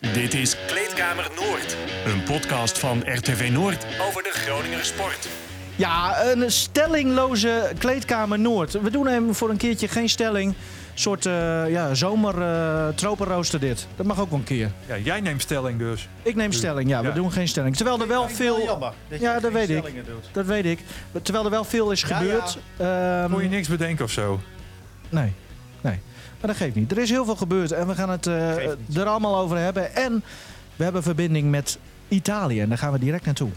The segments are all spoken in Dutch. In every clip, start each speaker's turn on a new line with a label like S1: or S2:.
S1: Dit is Kleedkamer Noord, een podcast van RTV Noord over de Groninger sport.
S2: Ja, een stellingloze kleedkamer Noord. We doen hem voor een keertje geen stelling. Een soort uh, ja, zomer uh, tropenrooster dit. Dat mag ook wel een keer.
S3: Ja, jij neemt stelling dus.
S2: Ik neem stelling, ja. We doen geen stelling. Terwijl er wel veel...
S4: Jammer dat
S2: ja, dat weet ik.
S4: Doet.
S2: Dat weet ik. Terwijl er wel veel is gebeurd.
S3: Ja. Um, Kon je niks bedenken of zo?
S2: Nee, nee. Maar dat geeft niet. Er is heel veel gebeurd en we gaan het uh, er allemaal over hebben. En we hebben verbinding met Italië en daar gaan we direct naartoe.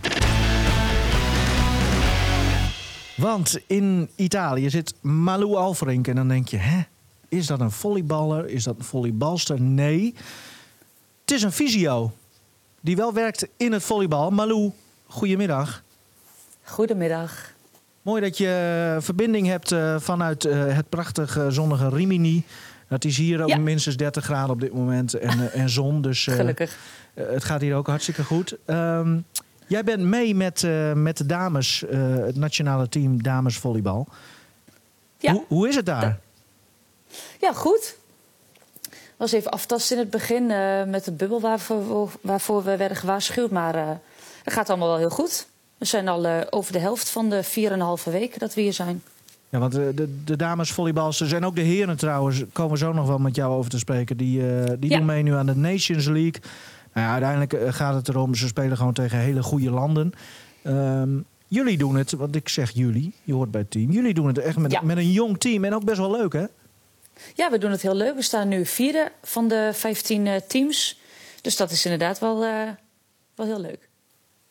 S2: Want in Italië zit Malou Alverink en dan denk je, hè? Is dat een volleyballer? Is dat een volleybalster? Nee. Het is een fysio die wel werkt in het volleybal. Malou, goedemiddag.
S5: Goedemiddag.
S2: Mooi dat je verbinding hebt uh, vanuit uh, het prachtige zonnige Rimini. Het is hier ook ja. minstens 30 graden op dit moment en, uh, en zon. Dus
S5: Gelukkig.
S2: het gaat hier ook hartstikke goed. Um, jij bent mee met, met de dames, het nationale team damesvolleybal.
S5: Ja.
S2: Hoe, hoe is het daar?
S5: Ja, goed. was even aftasten in het begin met de bubbel waarvoor, waarvoor we werden gewaarschuwd. Maar het gaat allemaal wel heel goed. We zijn al uh, over de helft van de 4,5 weken dat we hier zijn.
S2: Ja, want de, de, de dames volleybalsters en ook de heren trouwens... komen zo nog wel met jou over te spreken. Die, uh, die ja. doen mee nu aan de Nations League. Nou ja, uiteindelijk uh, gaat het erom, ze spelen gewoon tegen hele goede landen. Um, jullie doen het, want ik zeg jullie, je hoort bij het team. Jullie doen het echt met, ja. met een jong team en ook best wel leuk, hè?
S5: Ja, we doen het heel leuk. We staan nu vierde van de 15 teams. Dus dat is inderdaad wel, wel heel leuk.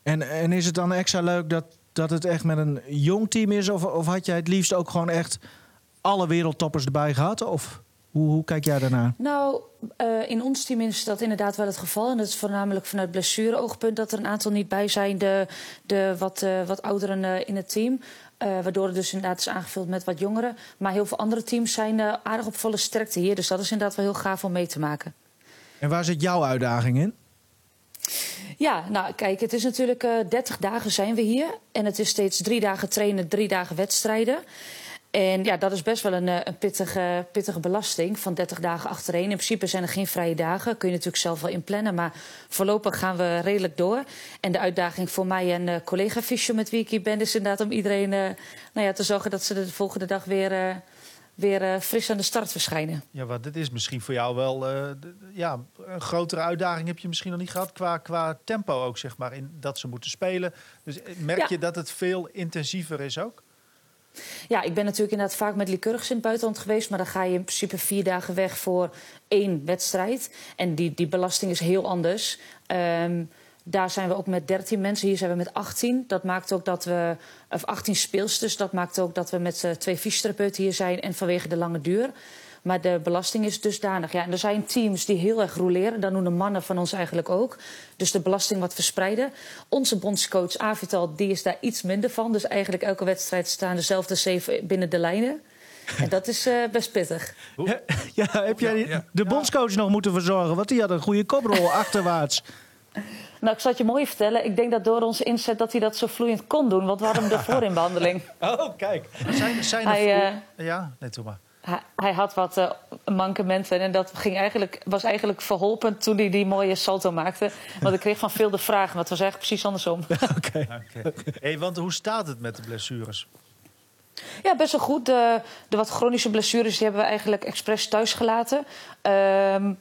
S2: En, en is het dan extra leuk dat, dat het echt met een jong team is? Of, of had jij het liefst ook gewoon echt alle wereldtoppers erbij gehad? Of hoe, hoe kijk jij daarnaar?
S5: Nou, uh, in ons team is dat inderdaad wel het geval. En dat is voornamelijk vanuit blessureoogpunt dat er een aantal niet bij zijn. De, de wat, uh, wat ouderen uh, in het team. Waardoor het dus inderdaad is aangevuld met wat jongeren. Maar heel veel andere teams zijn aardig op volle sterkte hier. Dus dat is inderdaad wel heel gaaf om mee te maken.
S2: En waar zit jouw uitdaging in?
S5: Ja, nou kijk, het is natuurlijk uh, 30 dagen zijn we hier. En het is steeds drie dagen trainen, drie dagen wedstrijden. En ja, dat is best wel een, een pittige, pittige belasting van 30 dagen achtereen. In principe zijn er geen vrije dagen. Kun je natuurlijk zelf wel inplannen. Maar voorlopig gaan we redelijk door. En de uitdaging voor mij en uh, collega Fischer met wie ik hier ben... is inderdaad om iedereen nou ja, te zorgen dat ze de volgende dag weer... Weer uh, fris aan de start verschijnen.
S4: Ja, want dit is misschien voor jou wel uh, de, ja, een grotere uitdaging heb je misschien nog niet gehad qua, qua tempo ook, zeg maar, in dat ze moeten spelen. Dus merk ja. je dat het veel intensiever is ook?
S5: Ja, ik ben natuurlijk inderdaad vaak met Lycurgus in het buitenland geweest, maar dan ga je in principe vier dagen weg voor één wedstrijd. En die, die belasting is heel anders. Um, daar zijn we ook met 13 mensen. Hier zijn we met 18. Dat maakt ook dat we. Of 18 speelsters. Dat maakt ook dat we met uh, twee fysiotherapeuten hier zijn. En vanwege de lange duur. Maar de belasting is dusdanig. Ja, en er zijn teams die heel erg roleren. Dat doen de mannen van ons eigenlijk ook. Dus de belasting wat verspreiden. Onze bondscoach Avital die is daar iets minder van. Dus eigenlijk elke wedstrijd staan dezelfde zeven binnen de lijnen. En dat is uh, best pittig.
S2: Ja, ja, heb jij de bondscoach nog moeten verzorgen? Want die had een goede koprol achterwaarts.
S5: Nou, ik zal het je mooi vertellen. Ik denk dat door onze inzet dat hij dat zo vloeiend kon doen. Want we hadden hem ervoor in behandeling.
S4: Oh, kijk. Zijn, zijn er hij, uh, ja, nee, toe maar.
S5: Hij, hij had wat uh, mankementen en dat ging eigenlijk, was eigenlijk verholpen toen hij die mooie salto maakte. Want ik kreeg van veel de vragen, maar het was eigenlijk precies andersom.
S2: Oké. Okay.
S4: okay. hey, want hoe staat het met de blessures?
S5: Ja, best wel goed. De, de wat chronische blessures die hebben we eigenlijk expres thuis gelaten. Um, Uh,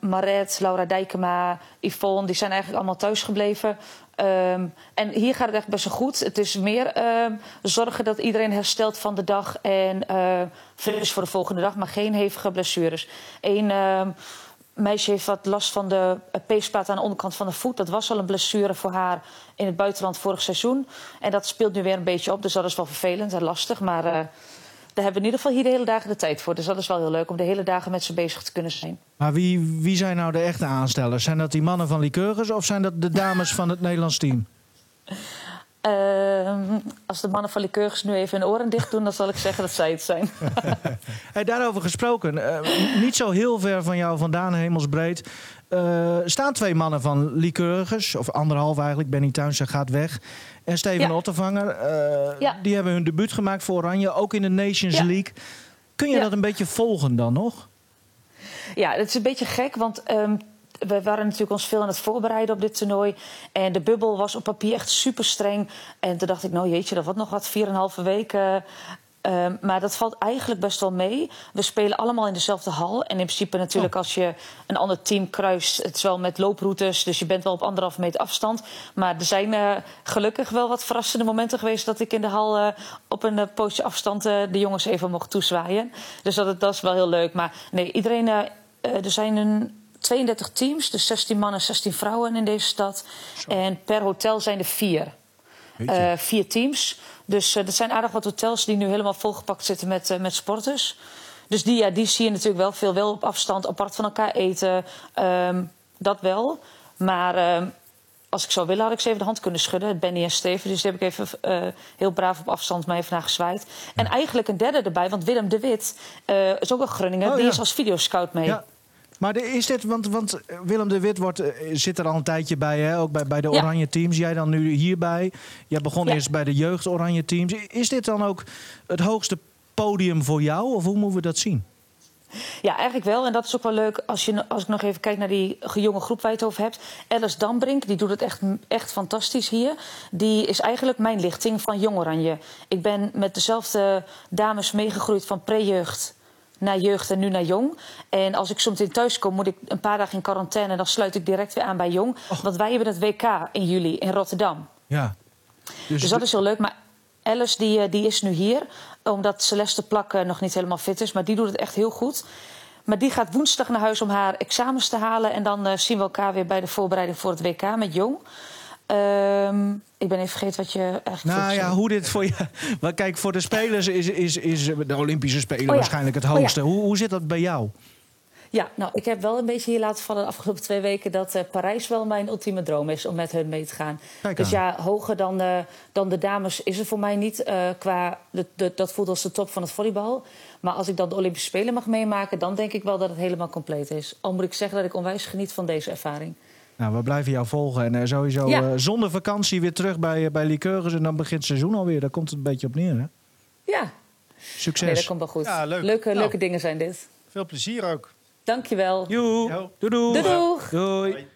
S5: Maret, Laura Dijkema, Yvonne, die zijn eigenlijk allemaal thuis gebleven. Um, en hier gaat het echt best wel goed. Het is meer uh, zorgen dat iedereen herstelt van de dag en uh, fit is voor de volgende dag, maar geen hevige blessures. Eén meisje heeft wat last van de peesplaat aan de onderkant van de voet. Dat was al een blessure voor haar in het buitenland vorig seizoen. En dat speelt nu weer een beetje op, dus dat is wel vervelend en lastig. Maar daar hebben we in ieder geval hier de hele dagen de tijd voor. Dus dat is wel heel leuk om de hele dagen met ze bezig te kunnen zijn.
S2: Maar wie, wie zijn nou de echte aanstellers? Zijn dat die mannen van Lycurgus of zijn dat de dames van het Nederlands team?
S5: Uh, als de mannen van Lycurgus nu even hun oren dicht doen, dan zal ik zeggen dat zij het zijn.
S2: hey, daarover gesproken, uh, niet zo heel ver van jou vandaan, hemelsbreed. Uh, staan twee mannen van Lycurgus, of anderhalf eigenlijk. Benny Tuinsen gaat weg. En Steven ja. Ottervanger, uh, ja. die hebben hun debuut gemaakt voor Oranje, ook in de Nations. League. Kun je dat een beetje volgen dan nog?
S5: Ja, het is een beetje gek, want um, we waren natuurlijk ons veel aan het voorbereiden op dit toernooi. En de bubbel was op papier echt super streng. En toen dacht ik, nou jeetje, dat wordt nog wat, 4,5 weken. Ehm, maar dat valt eigenlijk best wel mee. We spelen allemaal in dezelfde hal. En in principe natuurlijk oh. als je een ander team kruist... het is wel met looproutes, dus je bent wel op anderhalve meter afstand. Maar er zijn uh, gelukkig wel wat verrassende momenten geweest... dat ik in de hal uh, op een uh, pootje afstand de jongens even mocht toezwaaien. Dus dat, dat is wel heel leuk. Maar nee, iedereen... er zijn een 32 teams, dus 16 mannen, 16 vrouwen in deze stad. Zo. En per hotel zijn er vier. vier teams... Dus uh, er zijn aardig wat hotels die nu helemaal volgepakt zitten met, uh, met sporters. Dus die, ja, die zie je natuurlijk wel veel wel op afstand, apart van elkaar eten. Um, dat wel. Maar um, als ik zou willen, had ik ze even de hand kunnen schudden. Benny en Steven. Dus die heb ik even uh, heel braaf op afstand mee even naar gezwaaid. En eigenlijk een derde erbij, want Willem de Wit is ook een Groninger. Oh, die ja. is als videoscout mee.
S2: Ja. Maar is dit, want, want Willem de Wit wordt, zit er al een tijdje bij, hè? ook bij, bij de Oranje. Teams. Jij dan nu hierbij. Jij begon ja. eerst bij de jeugd Oranje Teams. Is dit dan ook het hoogste podium voor jou? Of hoe moeten we dat zien?
S5: Ja, eigenlijk wel. En dat is ook wel leuk als, je, als ik nog even kijk naar die jonge groep waar je het over hebt. Alice Dambrink, die doet het echt, echt fantastisch hier. Die is eigenlijk mijn lichting van Jong Oranje. Ik ben met dezelfde dames meegegroeid van pre-jeugd naar jeugd en nu naar jong. En als ik soms in thuis kom, moet ik een paar dagen in quarantaine... en dan sluit ik direct weer aan bij jong. Want wij hebben het WK in juli in Rotterdam.
S2: Ja.
S5: Dus, dus dat is heel leuk. Maar Alice die, die is nu hier, omdat Celeste Plak nog niet helemaal fit is. Maar die doet het echt heel goed. Maar die gaat woensdag naar huis om haar examens te halen. En dan uh, zien we elkaar weer bij de voorbereiding voor het WK met jong. Um, ik ben even vergeten wat je eigenlijk.
S2: Nou ja, hoe dit voor je. Maar kijk, voor de spelers is, is, is de Olympische Spelen oh ja. waarschijnlijk het hoogste. Oh ja. hoe, hoe zit dat bij jou?
S5: Ja, nou, ik heb wel een beetje hier laten vallen de afgelopen twee weken dat uh, Parijs wel mijn ultieme droom is om met hun mee te gaan. Dus ja, hoger dan de, dan de dames is het voor mij niet. Uh, qua de, de, dat voelt als de top van het volleybal. Maar als ik dan de Olympische Spelen mag meemaken, dan denk ik wel dat het helemaal compleet is. Al moet ik zeggen dat ik onwijs geniet van deze ervaring.
S2: Nou, we blijven jou volgen. En uh, sowieso ja. uh, zonder vakantie weer terug bij, uh, bij Lycurgus. En dan begint het seizoen alweer. Daar komt het een beetje op neer, hè?
S5: Ja.
S2: Succes.
S5: Nee, dat komt wel goed. Ja, leuk. Leuke, nou, leuke dingen zijn dit.
S4: Veel plezier ook.
S5: Dankjewel.
S2: Joe. Doei doei.
S5: Doei doeg.
S2: Doei.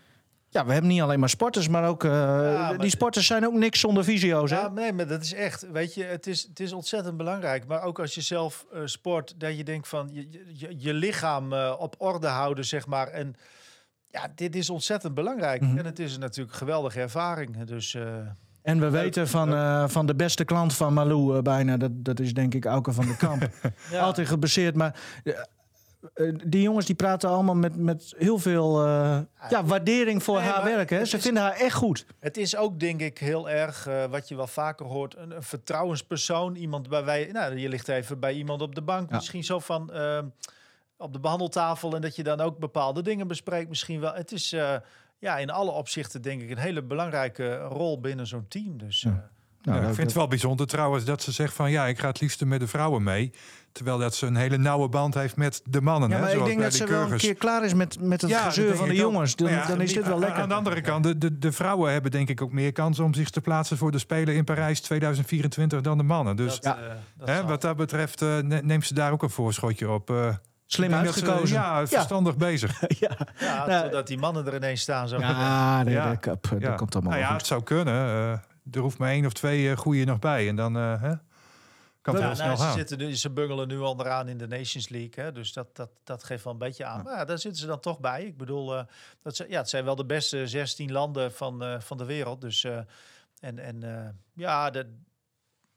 S2: Ja, we hebben niet alleen maar sporters, maar ook uh, ja, maar die sporters zijn ook niks zonder visio's.
S4: Ja, nee, maar dat is echt, weet je, het is, het is ontzettend belangrijk. Maar ook als je zelf uh, sport, dat je denkt van je, je, je lichaam uh, op orde houden, zeg maar. En ja, dit is ontzettend belangrijk. Mm -hmm. En het is natuurlijk een geweldige ervaring. Dus, uh,
S2: en we weten van, uh, van de beste klant van Malou uh, bijna, dat, dat is denk ik Auke van de Kamp. ja. Altijd gebaseerd, maar die jongens die praten allemaal met, met heel veel ja, waardering voor nee, haar werk. Hè? Ze is, vinden haar echt goed.
S4: Het is ook denk ik heel erg, wat je wel vaker hoort, een, een vertrouwenspersoon. Iemand bij wij, nou je ligt even bij iemand op de bank, ja. misschien zo van op de behandeltafel en dat je dan ook bepaalde dingen bespreekt. Misschien wel. Het is uh, ja, in alle opzichten denk ik een hele belangrijke rol binnen zo'n team. Dus, uh,
S3: nou, ja, ik vind het wel bijzonder trouwens dat ze zegt van ja, ik ga het liefst met de vrouwen mee. Terwijl dat ze een hele nauwe band heeft met de mannen.
S2: Ja, maar
S3: hè,
S2: ik denk dat ze wel een keer klaar is met, met het ja, gezeur van de jongens. Dan, ja, dan is dit wel lekker.
S3: Aan de andere kant, de, de, de, vrouwen hebben denk ik ook meer kans om zich te plaatsen voor de Spelen in Parijs 2024 dan de mannen. Dus dat, ja. dat hè, wat dat betreft neemt ze daar ook een voorschotje op.
S2: Slim uitgekozen. Ze,
S3: ja, verstandig ja. bezig.
S4: ja, ja nou, dat die mannen er ineens staan. Zo.
S2: Ja, nee, ja. Dat, dat, dat komt allemaal
S3: nou ja,
S2: goed.
S3: het zou kunnen. Uh, er hoeft maar één of twee uh, goede nog bij. En dan uh, hè, kan het
S4: ja,
S3: heel snel
S4: nou,
S3: gaan.
S4: Ze, zitten nu, ze bungelen nu onderaan in de Nations League. Hè, dus dat, dat, dat geeft wel een beetje aan. Maar ja, daar zitten ze dan toch bij. Ik bedoel, uh, dat ze, ja, het zijn wel de beste 16 landen van, uh, van de wereld. Dus, uh, en, en ja, de,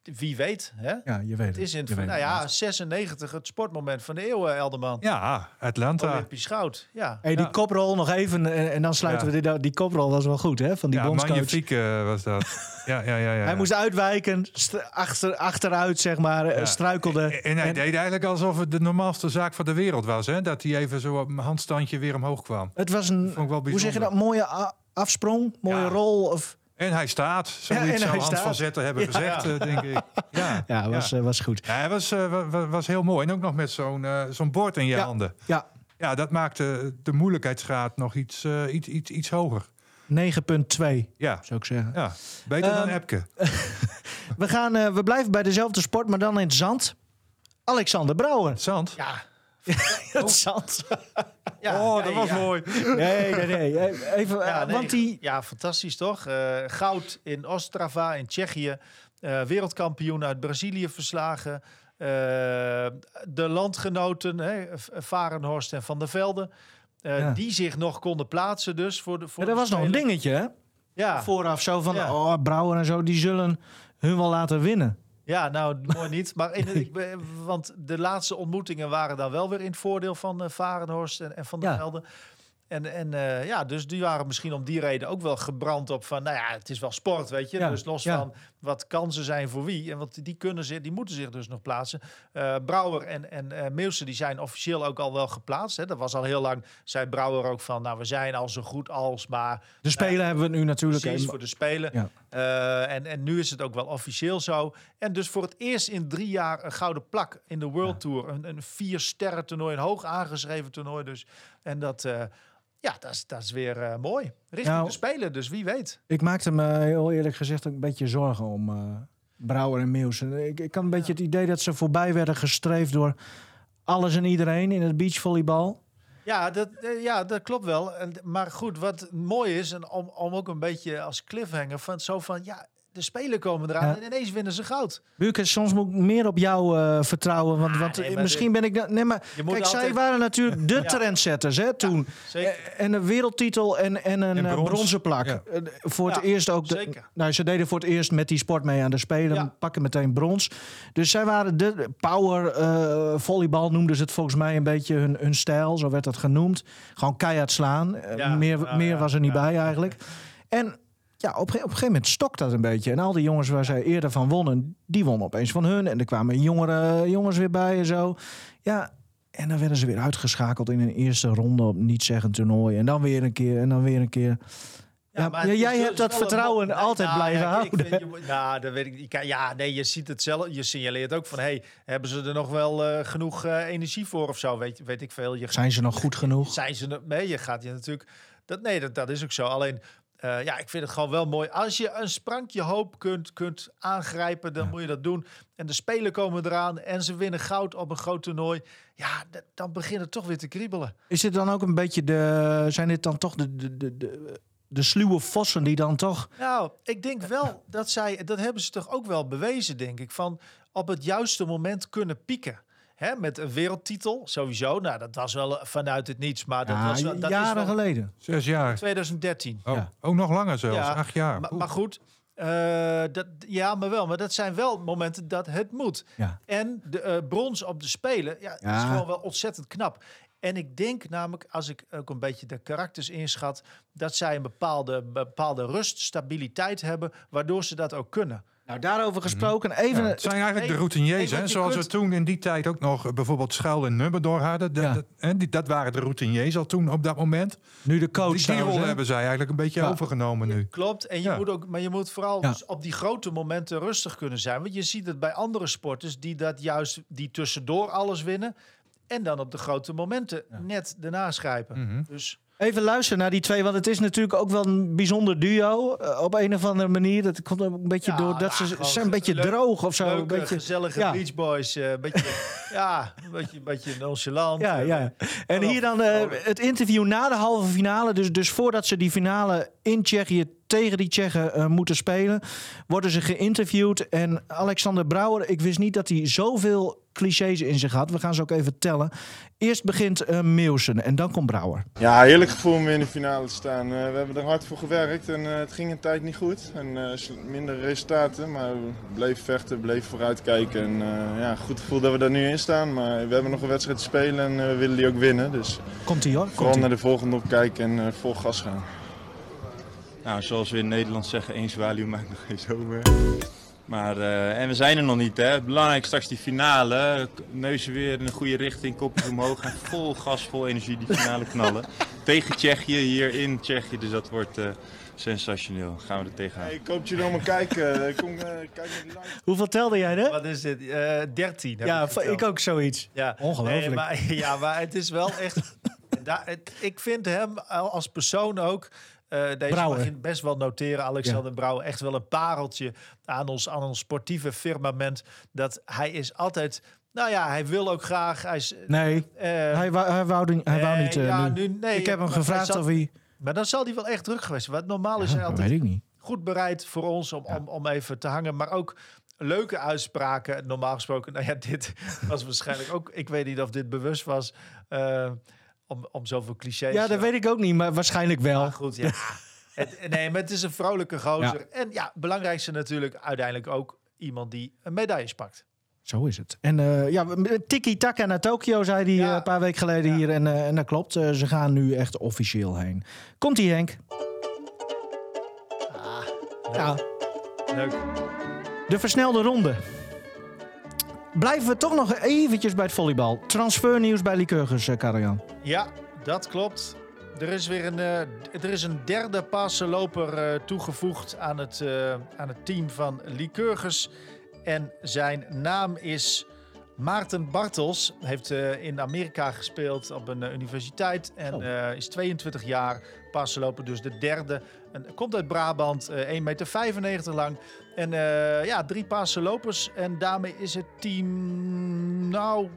S4: wie weet, hè?
S2: Ja, je weet
S4: het. is in, nou ja, het. 96 het sportmoment van de eeuw, Elderman.
S3: Ja, Atlanta.
S4: Olympisch goud, ja.
S2: Hey, die
S4: ja.
S2: koprol nog even en, en dan sluiten ja. we dit. Die koprol was wel goed, hè? Van die
S3: ja,
S2: bondscoach.
S3: magnifiek uh, was dat. ja, ja, ja, ja,
S2: Hij moest uitwijken, achter, achteruit, zeg maar, ja. struikelde.
S3: En, en hij en, deed eigenlijk alsof het de normaalste zaak van de wereld was, hè? Dat hij even zo op een handstandje weer omhoog kwam.
S2: Het was een, hoe zeg je dat, mooie afsprong, mooie rol of...
S3: En hij staat. Zoiets ja, zou Hans van Zetten hebben ja. gezegd, uh, denk ik.
S2: Ja, ja was, ja. Uh, was goed.
S3: Ja, hij was, uh, was, was heel mooi. En ook nog met zo'n zo'n bord in je
S2: ja.
S3: handen.
S2: Ja.
S3: ja, dat maakte de moeilijkheidsgraad nog iets, iets, iets, iets hoger.
S2: 9,2 ja. zou ik zeggen.
S3: Ja, beter um, dan Epke.
S2: we, gaan, we blijven bij dezelfde sport, maar dan in het zand. Alexander Brouwer.
S3: Zand?
S4: Ja.
S2: het zand.
S3: Oh, dat was mooi.
S2: Nee, nee, nee. Even,
S4: Ja, nee,
S2: want die...
S4: ja, fantastisch toch? Eh, goud in Ostrava in Tsjechië. Eh, wereldkampioen uit Brazilië verslagen. Eh, de landgenoten, hè, Varenhorst en Van der Velde. eh,
S2: Ja.
S4: Die zich nog konden plaatsen dus voor de voor
S2: Ja, dat
S4: de
S2: was nog een dingetje, hè?
S4: Ja,
S2: Vooraf zo van,
S4: Ja.
S2: oh, Brouwer en zo, die zullen hun wel laten winnen.
S4: Ja, nou mooi niet. Maar in, ik, want de laatste ontmoetingen waren dan wel weer in het voordeel van eh Varenhorst en, en Van der
S2: Ja.
S4: Velde. En, en eh, ja, dus die waren misschien om die reden ook wel gebrand op van, nou ja, het is wel sport, weet je.
S2: Ja,
S4: Dus los
S2: ja.
S4: van wat kansen zijn voor wie. En wat die kunnen zich, die moeten zich dus nog plaatsen. Eh, Brouwer en, en Meulsen, die zijn officieel ook al wel geplaatst. Hè. Dat was al heel lang, zei Brouwer ook van, nou, we zijn al zo goed als, maar
S2: De Spelen hebben we nu natuurlijk.
S4: Precies, voor de Spelen.
S2: Ja.
S4: Eh, en, en nu is het ook wel officieel zo. En dus voor het eerst in drie jaar een gouden plak in de World Tour. Een, een vier sterren toernooi, een hoog aangeschreven toernooi. Dus. En dat, eh, ja, dat is, dat is weer eh, mooi. Richting
S2: Nou,
S4: de Spelen, dus wie weet.
S2: Ik maakte me heel eerlijk gezegd ook een beetje zorgen om Brouwer en Meeuwsen. Ik, ik had een beetje het idee dat ze voorbij werden gestreefd door alles en iedereen in het beachvolleybal.
S4: Ja, dat, eh, ja, dat klopt wel. En, maar goed, wat mooi is, en om, om ook een beetje als cliffhanger van zo van, ja, de Spelen komen eraan
S2: Ja.
S4: en ineens winnen ze goud.
S2: Buurke, soms moet ik meer op jou eh, vertrouwen. Want,
S4: Ah,
S2: want
S4: nee, maar
S2: misschien ben ik... dat- Nee, maar kijk, zij waren natuurlijk de
S4: Ja.
S2: trendsetters hè, toen.
S4: Zeker.
S2: Eh, En een wereldtitel en, en een
S3: En
S2: eh,
S3: brons.
S2: bronzen plak.
S3: Ja.
S2: Voor het eerst ook. De,
S4: zeker.
S2: nou, ze deden voor het eerst met die sport mee aan de Spelen.
S4: Ja.
S2: Pakken meteen brons. Dus zij waren de power eh, volleybal noemden ze het volgens mij een beetje hun, hun stijl. Zo werd dat genoemd. Gewoon keihard slaan.
S4: Ja,
S2: meer meer
S4: ja,
S2: was er niet
S4: ja.
S2: bij eigenlijk. En ja, op, op een gegeven moment stokt dat een beetje. En al die jongens waar zij eerder van wonnen, die wonnen opeens van hun. En er kwamen jongere jongens weer bij en zo. Ja, en dan werden ze weer uitgeschakeld in een eerste ronde op niet zeggend toernooi. En dan weer een keer en dan weer een keer. Ja,
S4: maar
S2: ja, jij hebt dat
S4: een
S2: vertrouwen altijd
S4: nou,
S2: blijven
S4: ja,
S2: houden.
S4: vind, je nou, dat weet ik niet. Ja, nee, je ziet het zelf. Je signaleert ook van, hey, hebben ze er nog wel eh, genoeg eh, energie voor of zo? Weet, weet ik veel. Je,
S2: Zijn ze nog goed genoeg?
S4: zijn ze mee? Je gaat je natuurlijk. Dat, nee, dat, dat is ook zo. Alleen, eh, ja, ik vind het gewoon wel mooi. Als je een sprankje hoop kunt, kunt aangrijpen, dan moet je dat doen. En de spelen komen eraan en ze winnen goud op een groot toernooi. Ja, dan begint het toch weer te kriebelen.
S2: Is dit dan ook een beetje de. Zijn dit dan toch de, de, de, de, de sluwe vossen die dan toch.
S4: Nou, ik denk wel dat zij, dat hebben ze toch ook wel bewezen, denk ik, van op het juiste moment kunnen pieken. Hè, met een wereldtitel, sowieso. Nou, dat was wel vanuit het niets, maar dat
S2: Ja,
S4: was wel, dat
S2: jaren
S4: is wel
S2: geleden.
S3: Zes jaar.
S4: 2013.
S3: Oh,
S2: Ja.
S3: Ook nog langer zelfs.
S4: Ja,
S3: Acht jaar.
S4: Maar, maar goed, eh, dat, ja, maar wel. Maar dat zijn wel momenten dat het moet.
S2: Ja.
S4: En de eh, brons op de Spelen, ja, dat is
S2: Ja.
S4: gewoon wel ontzettend knap. En ik denk namelijk, als ik ook een beetje de karakters inschat, dat zij een bepaalde, bepaalde rust, stabiliteit hebben, waardoor ze dat ook kunnen.
S2: Nou, daarover gesproken. Even.
S3: Ja, het zijn eigenlijk de routiniers, hè? zoals
S4: kunt-
S3: we toen in die tijd ook nog bijvoorbeeld Schuil en Nummerdor hadden. Dat,
S2: Ja.
S3: dat, hè, die, dat waren de routiniers al toen op dat moment.
S2: nu de coach.
S3: Die, die
S2: trouwens,
S3: rol
S2: hè?
S3: hebben zij eigenlijk een beetje
S2: Ja.
S3: overgenomen nu.
S4: Klopt. En je
S3: Ja.
S4: moet ook, maar je moet vooral
S2: Ja.
S4: dus op die grote momenten rustig kunnen zijn. Want je ziet het bij andere sporters die dat juist, die tussendoor alles winnen. En dan op de grote momenten net erna schrijpen.
S3: Mhm.
S4: Dus
S2: Even luisteren naar die twee, want het is natuurlijk ook wel een bijzonder duo. eh, op een of andere manier. Dat komt ook een beetje
S4: Ja,
S2: door dat
S4: nou,
S2: ze zijn een beetje
S4: leuk-
S2: droog of zo. een beetje,
S4: gezellige
S2: ja.
S4: Beach Boys. eh, Een beetje, ja, een beetje, een beetje nonchalant.
S2: Ja,
S4: eh,
S2: ja. En
S4: vanaf-
S2: hier dan eh, het interview na de halve finale. Dus, dus voordat ze die finale in Tsjechië tegen die Tsjechen eh, moeten spelen, worden ze geïnterviewd. En Alexander Brouwer, ik wist niet dat hij zoveel clichés in zich had. We gaan ze ook even tellen. Eerst begint eh Meeuwsen en dan komt Brouwer.
S6: Ja, heerlijk gevoel om weer in de finale te staan. Eh, we hebben er hard voor gewerkt en het ging een tijd niet goed. En minder resultaten, maar we bleven vechten, bleven vooruitkijken. En ja, goed gevoel dat we daar nu in staan. Maar we hebben nog een wedstrijd te spelen en we willen die ook winnen. Dus
S2: Komt hij hoor.
S6: vooral
S2: Komt
S6: naar
S2: hij.
S6: de volgende opkijken en vol gas gaan.
S7: Nou, zoals we in Nederland zeggen, één zwaluw maakt nog geen zomer. Maar, eh, en we zijn er nog niet, hè. Belangrijk straks die finale. Neuzen weer in de goede richting, kopjes omhoog. En vol gas, vol energie die finale knallen. Tegen Tsjechië, hier in Tsjechië. Dus dat wordt eh, sensationeel. Gaan we er tegenaan.
S6: Hey, ik hoop dat jullie allemaal kijken. Eh, Kom, eh, kijk naar die live.
S2: Hoeveel telde jij er?
S4: Wat is dit? Eh 13. heb
S2: Ja,
S4: ik,
S2: ook zoiets.
S4: Ja.
S2: Ongelooflijk.
S4: Nee, maar, ja, maar het is wel echt. daar, het- ik vind hem al- als persoon ook. Eh, deze
S2: Brouwer.
S4: mag je best wel noteren, Alexander Brouwer. Echt wel een pareltje aan ons, aan ons sportieve firmament. Dat hij is altijd Nou ja, hij wil ook graag. Hij is,
S2: Nee,
S4: eh,
S2: hij, wou, hij, wou, hij wou niet eh,
S4: ja,
S2: nu.
S4: nee,
S2: Ik heb hem gevraagd
S4: zal-
S2: of hij...
S4: Maar dan zal hij wel echt druk geweest zijn. Want normaal is hij
S2: Ja,
S4: altijd
S2: weet ik niet.
S4: goed bereid voor ons om, om, om even te hangen. Maar ook leuke uitspraken. Normaal gesproken, nou ja, dit was waarschijnlijk ook... Ik weet niet of dit bewust was. Om, om zoveel clichés...
S2: Ja, dat weet ik ook niet, maar waarschijnlijk wel.
S4: Maar goed, ja. het, nee, maar het is een vrolijke gozer. En ja, belangrijkste natuurlijk uiteindelijk ook iemand die een medailles pakt.
S2: Zo is het. En eh, ja, tiki-taka naar Tokio, zei hij
S4: Ja.
S2: eh, een paar weken geleden
S4: Ja.
S2: hier. En, eh, en dat klopt, ze gaan nu echt officieel heen. Komt-ie, Henk? Ja,
S4: Leuk.
S2: de versnelde ronde. Blijven we toch nog eventjes bij het volleybal. Transfernieuws bij Lycurgus, uh, Karajan.
S4: Ja, dat klopt. Er is weer een, eh, er is een derde passenloper eh toegevoegd aan het, eh, aan het team van Lycurgus. En zijn naam is Maarten Bartels. Heeft eh, in Amerika gespeeld op een eh, universiteit. En
S2: Oh.
S4: eh, is 22 jaar passenloper, dus de derde. En komt uit Brabant, eh 1,95 meter lang. En eh, ja, drie passenlopers. En daarmee is het team, nou,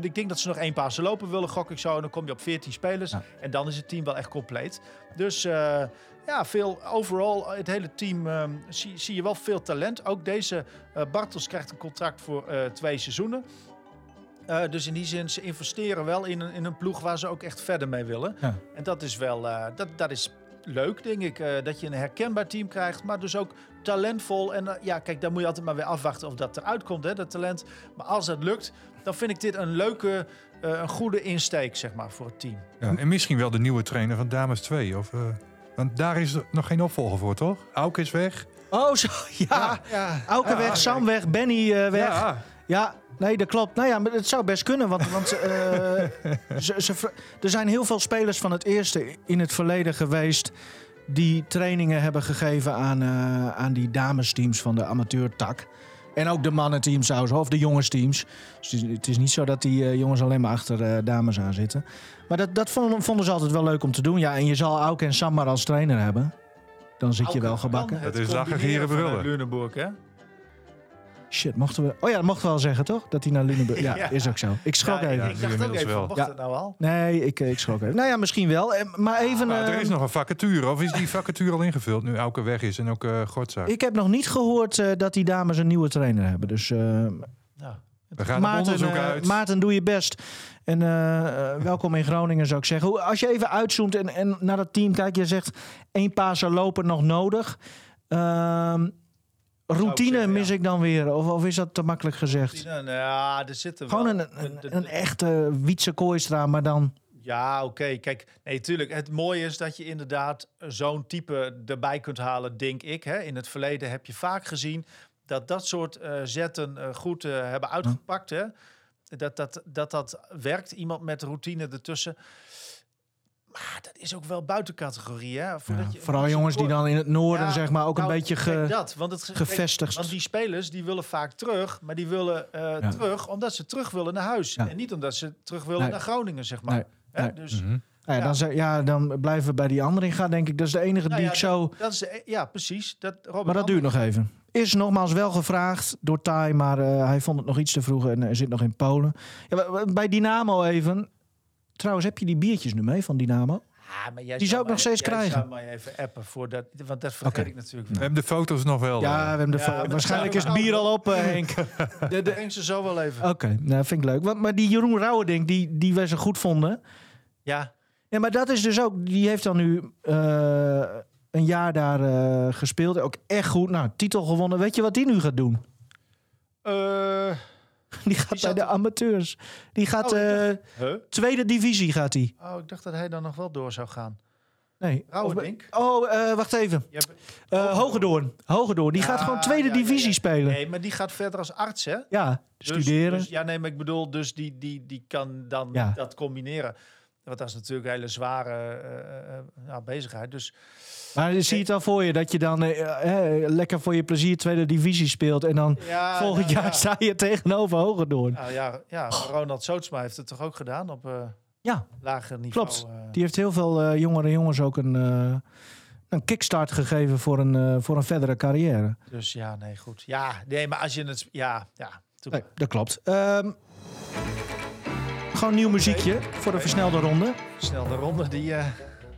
S4: ik denk dat ze nog één passen lopen willen, gok ik zo. En dan kom je op 14 spelers.
S2: Ja.
S4: En dan is het team wel echt compleet. Dus eh, ja, veel overal, het hele team, ehm, zie, zie je wel veel talent. Ook deze eh, Bartels krijgt een contract voor twee seizoenen. Dus in die zin, ze investeren wel in een, in een ploeg waar ze ook echt verder mee willen.
S2: Ja.
S4: En dat is wel, dat, dat is leuk, denk ik. dat je een herkenbaar team krijgt, maar dus ook talentvol. En eh, ja, kijk, dan moet je altijd maar weer afwachten of dat eruit komt, hè, dat talent. Maar als dat lukt, dan vind ik dit een leuke, eh, een goede insteek, zeg maar, voor het team.
S3: Ja, en misschien wel de nieuwe trainer van Dames 2. Of, eh, want daar is er nog geen opvolger voor, toch? Auk is weg.
S2: Oh, zo, ja.
S4: ja.
S2: Auke weg, Sam weg, Benny eh, weg. Ja.
S3: Ja,
S2: nee, dat klopt. Nou ja, maar het zou best kunnen. Want, want eh, ze, ze, er zijn heel veel spelers van het eerste in het verleden geweest... die trainingen hebben gegeven aan, eh, aan die damesteams van de amateurtak. En ook de mannenteams trouwens, of de jongensteams. Dus het is- het is niet zo dat die eh, jongens alleen maar achter eh, dames aan zitten. Maar dat, dat vonden, vonden ze altijd wel leuk om te doen. Ja, en je zal Auke en Sam maar als trainer hebben. Dan zit je wel gebakken.
S3: Dat is lachen, gieren, brullen.
S4: Lunenburg, hè?
S2: Shit, mochten we... Oh ja, dat mochten we wel zeggen, toch? Dat hij naar Lunenburg... Ja,
S4: Ja.
S2: is ook zo. Ik schrok
S4: Ja,
S2: even.
S3: Ja,
S4: ik dacht ook even,
S3: wel.
S4: mocht
S2: Ja.
S4: het nou al?
S2: Nee, ik, ik schrok even. Nou ja, misschien wel. Eh, Maar even...
S3: maar er
S2: eh,
S3: is nog een vacature. Of is die vacature al ingevuld nu Auke weg is en ook uh, Gortzaak?
S2: Ik heb nog niet gehoord eh, dat die dames een nieuwe trainer hebben. Dus eh,
S4: Nou,
S3: We gaan
S2: Maarten,
S3: onderzoek
S2: eh,
S3: uit.
S2: Maarten, doe je best. En eh, eh, welkom in Groningen, zou ik zeggen. Hoe- Als je even uitzoomt en, en naar dat team kijkt. Je zegt één paser lopen nog nodig. Ehm, routine
S4: zeggen,
S2: mis
S4: ja.
S2: ik dan weer. Of, of is dat te makkelijk gezegd?
S4: nou, ja, er zitten
S2: Gewoon
S4: wel...
S2: een, een, een echte Wietse Kooistra, maar dan...
S4: Ja, oké. Kijk, nee, tuurlijk. Het mooie is dat je inderdaad zo'n type erbij kunt halen, denk ik. Hè. In het verleden heb je vaak gezien dat dat soort eh, zetten eh, goed eh, hebben uitgepakt. Hè. Dat, dat, dat dat werkt. Iemand met routine ertussen. Maar dat is ook wel buiten categorie. Hè. Voordat
S2: Ja,
S4: je-
S2: vooral jongens die dan in het noorden
S4: Ja,
S2: zeg maar, ook
S4: nou,
S2: een beetje ge-
S4: dat, want het,
S2: gevestigd.
S4: want die spelers die willen vaak terug, maar die willen eh,
S2: Ja.
S4: terug omdat ze terug willen naar huis.
S2: Ja.
S4: En niet omdat ze terug willen
S2: Nee.
S4: naar Groningen, zeg maar.
S2: Nee,
S4: Hè,
S2: nee.
S4: Dus,
S3: Mhm.
S2: Ja,
S4: Ja.
S2: Dan, zeg- ja, dan blijven we bij die andere in gaan, denk ik. Dat is de enige
S4: Nou
S2: die
S4: ja,
S2: ik zo...
S4: Dat is, de- ja, precies. Dat, Robert
S2: Maar dat duurt nog even. Is nogmaals wel gevraagd door Tai, maar eh, hij vond het nog iets te vroeg en hij zit nog in Polen. Ja, bij Dynamo even. Trouwens, heb je die biertjes nu mee van Dynamo?
S4: Ah, maar jij
S2: Die zou ik nog steeds
S4: jij
S2: krijgen.
S4: zou mij even appen voor dat, want dat vergeet
S2: Oké.
S4: ik natuurlijk.
S3: We hebben de foto's nog wel.
S2: Ja,
S3: eh.
S2: we hebben de
S4: Ja, maar
S2: waarschijnlijk is het
S4: ik
S2: bier al op, eh, Henk.
S4: De, de ze zo wel even.
S2: Oké, nou vind ik leuk. Want, maar die Jeroen Rauwerdink, die, die wij zo goed vonden.
S4: Ja,
S2: Ja, maar dat is dus ook... Die heeft dan nu eh, een jaar daar eh, gespeeld. Ook echt goed. Nou, titel gewonnen. Weet je wat die nu gaat doen?
S4: Eh,
S2: Die gaat bij de amateurs. Die gaat...
S4: Oh, ik
S2: eh,
S4: huh?
S2: tweede divisie gaat hij.
S4: Oh, ik dacht dat hij dan nog wel door zou gaan.
S2: Nee. Of- Oh, eh, wacht even.
S4: Je hebt-
S2: Eh Hogedoorn. Hogedoorn. Die
S4: Ja,
S2: gaat gewoon tweede
S4: ja, ja,
S2: divisie
S4: ja.
S2: spelen.
S4: Nee, maar die gaat verder als arts, hè?
S2: Ja,
S4: Dus-
S2: studeren.
S4: Dus, ja, nee, maar ik bedoel, dus die, die, die kan dan
S2: Ja.
S4: dat combineren. Want dat is natuurlijk een hele zware eh, eh, ja, bezigheid. Dus
S2: maar je het al voor je dat je dan eh, eh, lekker voor je plezier tweede divisie speelt. En dan
S4: ja,
S2: volgend
S4: nou,
S2: jaar
S4: ja.
S2: sta je tegenover Hogedoorn.
S4: Nou ja, ja, Ronald Sootsma heeft het toch ook gedaan op eh,
S2: Ja,
S4: lager niveau.
S2: Klopt.
S4: eh.
S2: die heeft heel veel eh, jongere jongens ook een, eh, een kickstart gegeven voor een, eh, voor een verdere carrière.
S4: Dus ja, nee, goed. Ja, nee, maar als je het... Ja, ja.
S2: Nee, dat klopt. Um, gewoon nieuw muziekje voor de versnelde ronde.
S4: Versnelde ronde, die uh,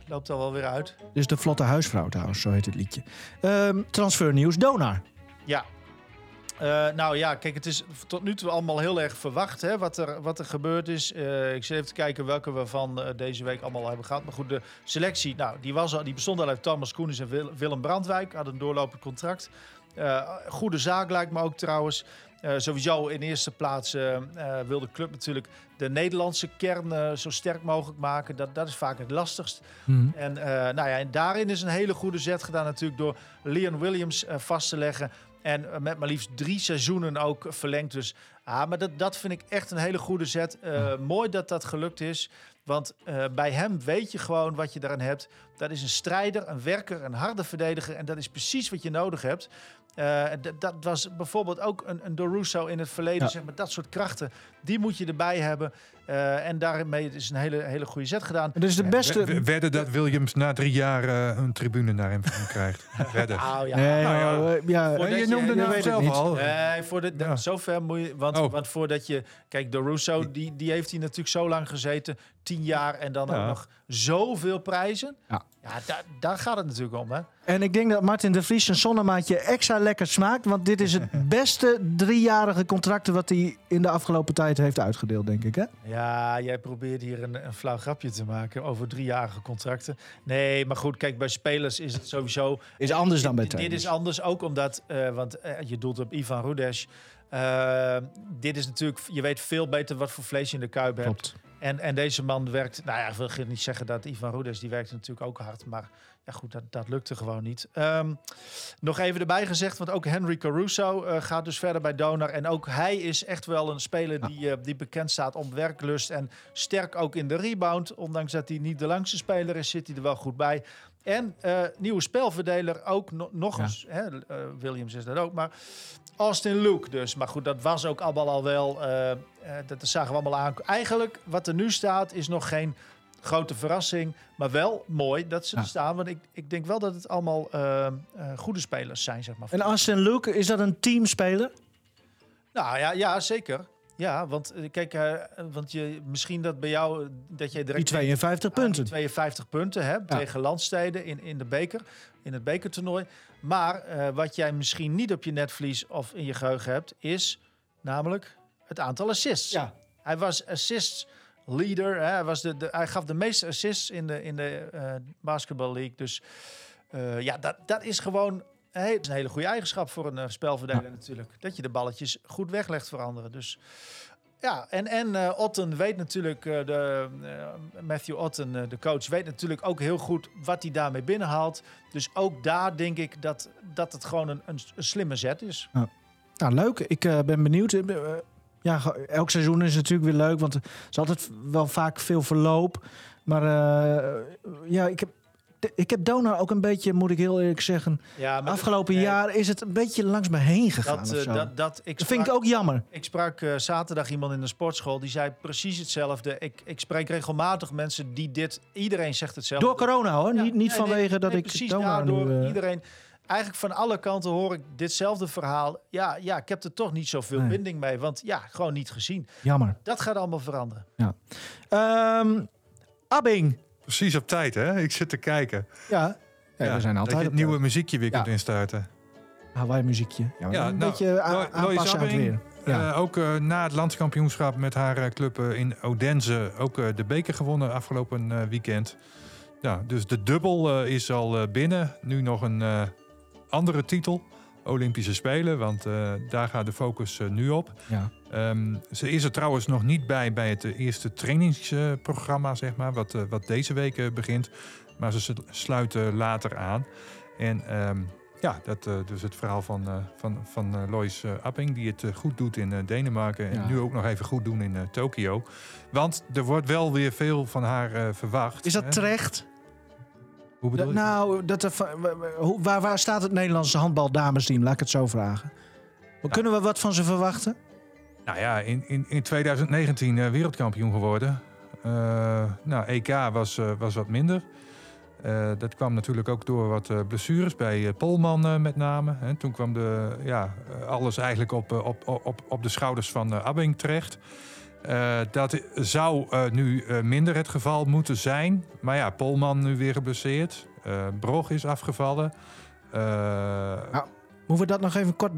S4: loopt al wel weer uit.
S2: Is de Vlotte Huisvrouw trouwens, zo heet het liedje. Um, transfernieuws, Donar.
S4: Ja, uh, nou ja, kijk, het is tot nu toe allemaal heel erg verwacht hè, wat, er, wat er gebeurd is. Uh, ik zit even te kijken welke we van deze week allemaal hebben gehad. Maar goed, de selectie, nou, die, was al, die bestond al uit Thomas Koenis en Wil Willem Brandwijk. Hadden een doorlopend contract. goede zaak lijkt me ook trouwens. Sowieso in eerste plaats wil de club natuurlijk de Nederlandse kern zo sterk mogelijk maken. Dat, dat is vaak het lastigst. Mm -hmm. En, nou ja, en daarin is een hele goede zet gedaan natuurlijk door Leon Williams vast te leggen en eh, met maar liefst drie seizoenen ook verlengd. Dus ah, maar dat, dat vind ik echt een hele goede zet. Uh, mooi dat dat gelukt is. Want uh, bij hem weet je gewoon wat je daaraan hebt. Dat is een strijder, een werker, een harde verdediger. En dat is precies wat je nodig hebt. Uh, dat was bijvoorbeeld ook een, een Dorusso in het verleden. Ja. Zeg maar, dat soort krachten, die moet je erbij hebben. Uh, en daarmee is een hele, hele goede zet gedaan.
S2: Dus de beste...
S3: W werden dat Williams na drie jaar uh, een tribune naar hem krijgt. Wedden.
S2: Oh, ja. Nee, nou, ja. ja.
S3: je, je noemde nou zelf al.
S4: Nee, voor de, ja. zover moet je... Want, oh. want voordat je... Kijk, Dorusso, die, die heeft hij natuurlijk zo lang gezeten. Tien jaar en dan ja. ook nog zoveel prijzen. Ja. Ja, daar, daar gaat het natuurlijk om, hè?
S2: En ik denk dat Martin de Vries een zonnemaatje extra lekker smaakt. Want dit is het beste driejarige contract wat hij in de afgelopen tijd heeft uitgedeeld, denk ik, hè?
S4: Ja, jij probeert hier een, een flauw grapje te maken over driejarige contracten. Nee, maar goed, kijk, bij spelers is het sowieso...
S2: Is anders dan bij trainers.
S4: Dit is anders ook omdat, uh, want uh, je doelt op Ivan Rudes. Uh, dit is natuurlijk, je weet veel beter wat voor vlees je in de kuip hebt. Klopt. En, en deze man werkt, nou ja, ik wil niet zeggen dat Ivan Rudes, die werkt natuurlijk ook hard, maar ja goed, dat, dat lukte gewoon niet. Um, nog even erbij gezegd, want ook Henry Caruso uh, gaat dus verder bij Donar. En ook hij is echt wel een speler die, uh, die bekend staat om werklust en sterk ook in de rebound. Ondanks dat hij niet de langste speler is, zit hij er wel goed bij. En uh, nieuwe spelverdeler ook no nog ja. eens. Hè, Williams is dat ook, maar Austin Luke dus. Maar goed, dat was ook allemaal al wel. Uh, dat zagen we allemaal aan. Eigenlijk, wat er nu staat, is nog geen grote verrassing. Maar wel mooi dat ze ja. er staan. Want ik, ik denk wel dat het allemaal uh, goede spelers zijn, zeg maar.
S2: En Austin Luke, is dat een teamspeler?
S4: Nou ja, ja zeker. Ja, want kijk, uh, want je, misschien dat bij jou dat je direct
S2: die 52 uh, punten,
S4: 52 punten ja. tegen landsteden in, in de beker, in het bekertoernooi. Maar uh, wat jij misschien niet op je netvlies of in je geheugen hebt, is namelijk het aantal assists.
S2: Ja.
S4: Hij was assist leader. Hè? Hij, was de, de, hij gaf de meeste assists in de, in de basketball league. Dus ja, dat, dat is gewoon Hey, dat is een hele goede eigenschap voor een uh, spelverdeler ja. natuurlijk. Dat je de balletjes goed weglegt voor anderen. Dus ja, en, en uh, Otten weet natuurlijk, uh, de, Matthew Otten, de coach, weet natuurlijk ook heel goed wat hij daarmee binnenhaalt. Dus ook daar denk ik dat, dat het gewoon een, een, een slimme zet is.
S2: Ja. Nou, leuk. Ik ben benieuwd. ja, elk seizoen is natuurlijk weer leuk, want er is altijd wel vaak veel verloop. Maar ja, ik heb ik heb Donar ook een beetje, moet ik heel eerlijk zeggen. Ja, afgelopen jaar is het een beetje langs me heen gegaan. Dat, uh, dat, dat, ik sprak, vind ik ook jammer.
S4: Ik sprak uh, zaterdag iemand in de sportschool die zei precies hetzelfde. Ik, ik spreek regelmatig mensen die dit. Iedereen zegt hetzelfde.
S2: Door corona hoor, ja, niet, niet nee, vanwege nee, dat ik.
S4: Precies daardoor. Nu, uh, iedereen. Eigenlijk van alle kanten hoor ik ditzelfde verhaal. Ja, ja ik heb er toch niet zoveel nee. binding mee. Want ja, gewoon niet gezien.
S2: Jammer.
S4: Dat gaat allemaal veranderen.
S2: Ja. Um, Abbing.
S3: Precies op tijd, hè? Ik zit te kijken.
S2: Ja, ja, ja we zijn altijd
S3: dat je het nieuwe muziekje weer ja. kunt instarten.
S2: Hawaii muziekje. Ja, ja een nou, beetje aanpassen aan het weer.
S3: Ja. Uh, ook uh, na het landskampioenschap met haar uh, club in Odense ook de beker gewonnen afgelopen weekend. Ja, dus de dubbel is al binnen. Nu nog een andere titel. Olympische Spelen, want daar gaat de focus nu op.
S2: Ja.
S3: Um, ze is er trouwens nog niet bij bij het eerste trainingsprogramma, zeg maar, wat, uh, wat deze week begint. Maar ze sluiten later aan. En um, ja, dat dus het verhaal van, van, van Lois Apping, die het goed doet in Denemarken. En ja. nu ook nog even goed doen in Tokio. Want er wordt wel weer veel van haar verwacht.
S2: Is dat
S3: hè?
S2: terecht?
S3: Hoe bedoel je?
S2: Nou, dat waar, waar staat het Nederlandse handbaldamesteam? Laat ik het zo vragen. Ja. Kunnen we wat van ze verwachten?
S3: Nou ja, in, in, in 2019 uh, wereldkampioen geworden. Uh, nou, EK was, uh, was wat minder. Dat kwam natuurlijk ook door wat blessures bij Polman met name. En toen kwam de, ja, alles eigenlijk op, op, op, op de schouders van Abbing terecht. dat zou nu minder het geval moeten zijn. Maar ja, Polman nu weer geblesseerd. Brog is afgevallen.
S2: Nou, moeten we dat nog even kort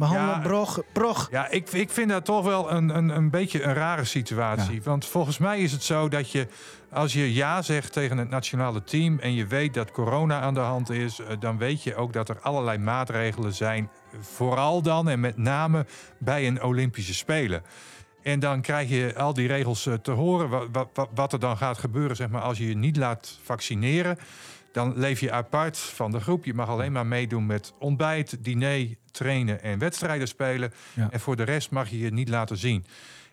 S2: behandelen? Ja, Brog, Brog.
S3: Ja, ik, ik vind dat toch wel een, een, een beetje een rare situatie. Want volgens mij is het zo dat je als je ja zegt tegen het nationale team en je weet dat corona aan de hand is, eh, dan weet je ook dat er allerlei maatregelen zijn. Vooral dan en met name bij een Olympische Spelen. En dan krijg je al die regels eh, te horen. Wat, wat, wat er dan gaat gebeuren zeg maar, als je je niet laat vaccineren. Dan leef je apart van de groep. Je mag alleen maar meedoen met ontbijt, diner, trainen en wedstrijden spelen. En voor de rest mag je je niet laten zien.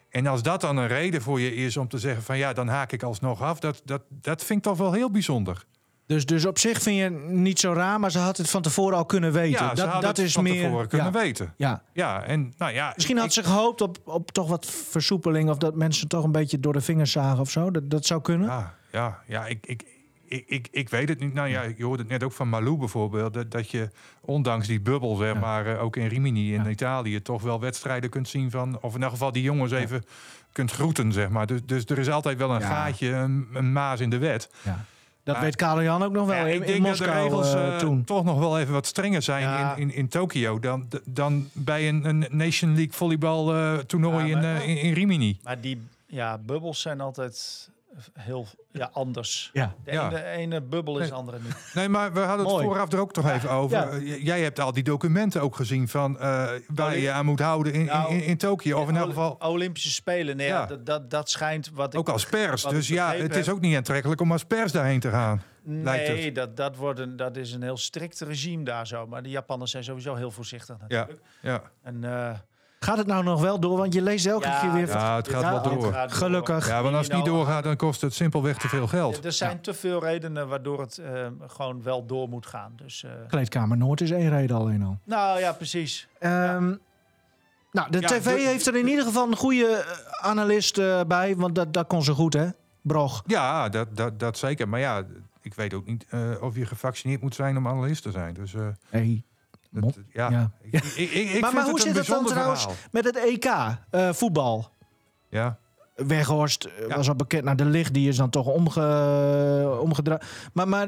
S3: En als dat dan een reden voor je is om te zeggen van ja, dan haak ik alsnog af, dat, dat, dat vind ik toch wel heel bijzonder.
S2: Dus, dus op zich vind je niet zo raar, maar ze had het van tevoren al kunnen weten.
S3: Ja,
S2: dat, dat
S3: het
S2: is
S3: van
S2: meer
S3: tevoren kunnen weten.
S2: Ja.
S3: ja, en nou ja.
S2: Misschien had ze gehoopt op, op toch wat versoepeling of dat mensen toch een beetje door de vingers zagen of zo. Dat, dat zou kunnen.
S3: Ja, ja, ja ik, ik, ik, ik, ik weet het niet. Nou ja, je hoorde het net ook van Malou bijvoorbeeld. Dat, dat je ondanks die bubbel, zeg maar, eh, ook in Rimini in Italië, toch wel wedstrijden kunt zien van. Of in elk geval die jongens even kunt groeten, zeg maar. Dus, dus er is altijd wel een gaatje, een, een, maas in de wet.
S2: Ja. Dat weet Karel Jan ook nog wel. in,
S3: ik denk
S2: Moskou,
S3: dat de regels
S2: uh, toen.
S3: toch nog wel even wat strenger zijn in, in, in Tokio dan, dan bij een, een Nation League volleybal uh, toernooi in, uh, in, in Rimini.
S4: Maar die ja, bubbels zijn altijd heel ja, anders.
S2: Ja.
S4: De ene, ene bubbel is de andere niet.
S3: Nee, maar we hadden het vooraf er ook toch even over. Jij hebt al die documenten ook gezien van uh, waar je aan moet houden in, nou, in, in, Tokio. Of in elk geval...
S4: Olympische Spelen, nee, ja. dat, dat, dat schijnt wat ik...
S3: Ook als pers. Dus ja, het is ook niet aantrekkelijk om als pers daarheen te gaan.
S4: Nee, dat, dat, wordt een, dat is een heel strikt regime daar zo. Maar de Japanners zijn sowieso heel voorzichtig natuurlijk.
S3: Ja, ja.
S4: En... Uh,
S2: Gaat het nou nog wel door? Want je leest elke keer weer...
S3: Ja, het gaat wel door.
S2: Gelukkig.
S3: Ja, want als het niet doorgaat, dan kost het simpelweg te veel geld.
S4: Er zijn te veel redenen waardoor het uh, gewoon wel door moet gaan. Dus, uh...
S2: Kleedkamer Noord is één reden alleen al.
S4: Nou ja, precies.
S2: Um, nou, de tv heeft er in ieder geval een goede eh, analist uh, bij. Want dat, dat kon ze goed, hè? Brog.
S3: Ja, dat, dat, dat zeker. Maar ja, ik weet ook niet uh, of je gevaccineerd moet zijn om analist te zijn. Dus,
S2: hey.
S3: Dat, ja. ja. Ik, ik, ik
S2: maar, maar hoe zit het dan trouwens
S3: verhaal.
S2: met het EK uh, voetbal?
S3: Ja.
S2: Weghorst ja. was al bekend. Nou, de licht die is dan toch omge, omgedraaid. Maar, maar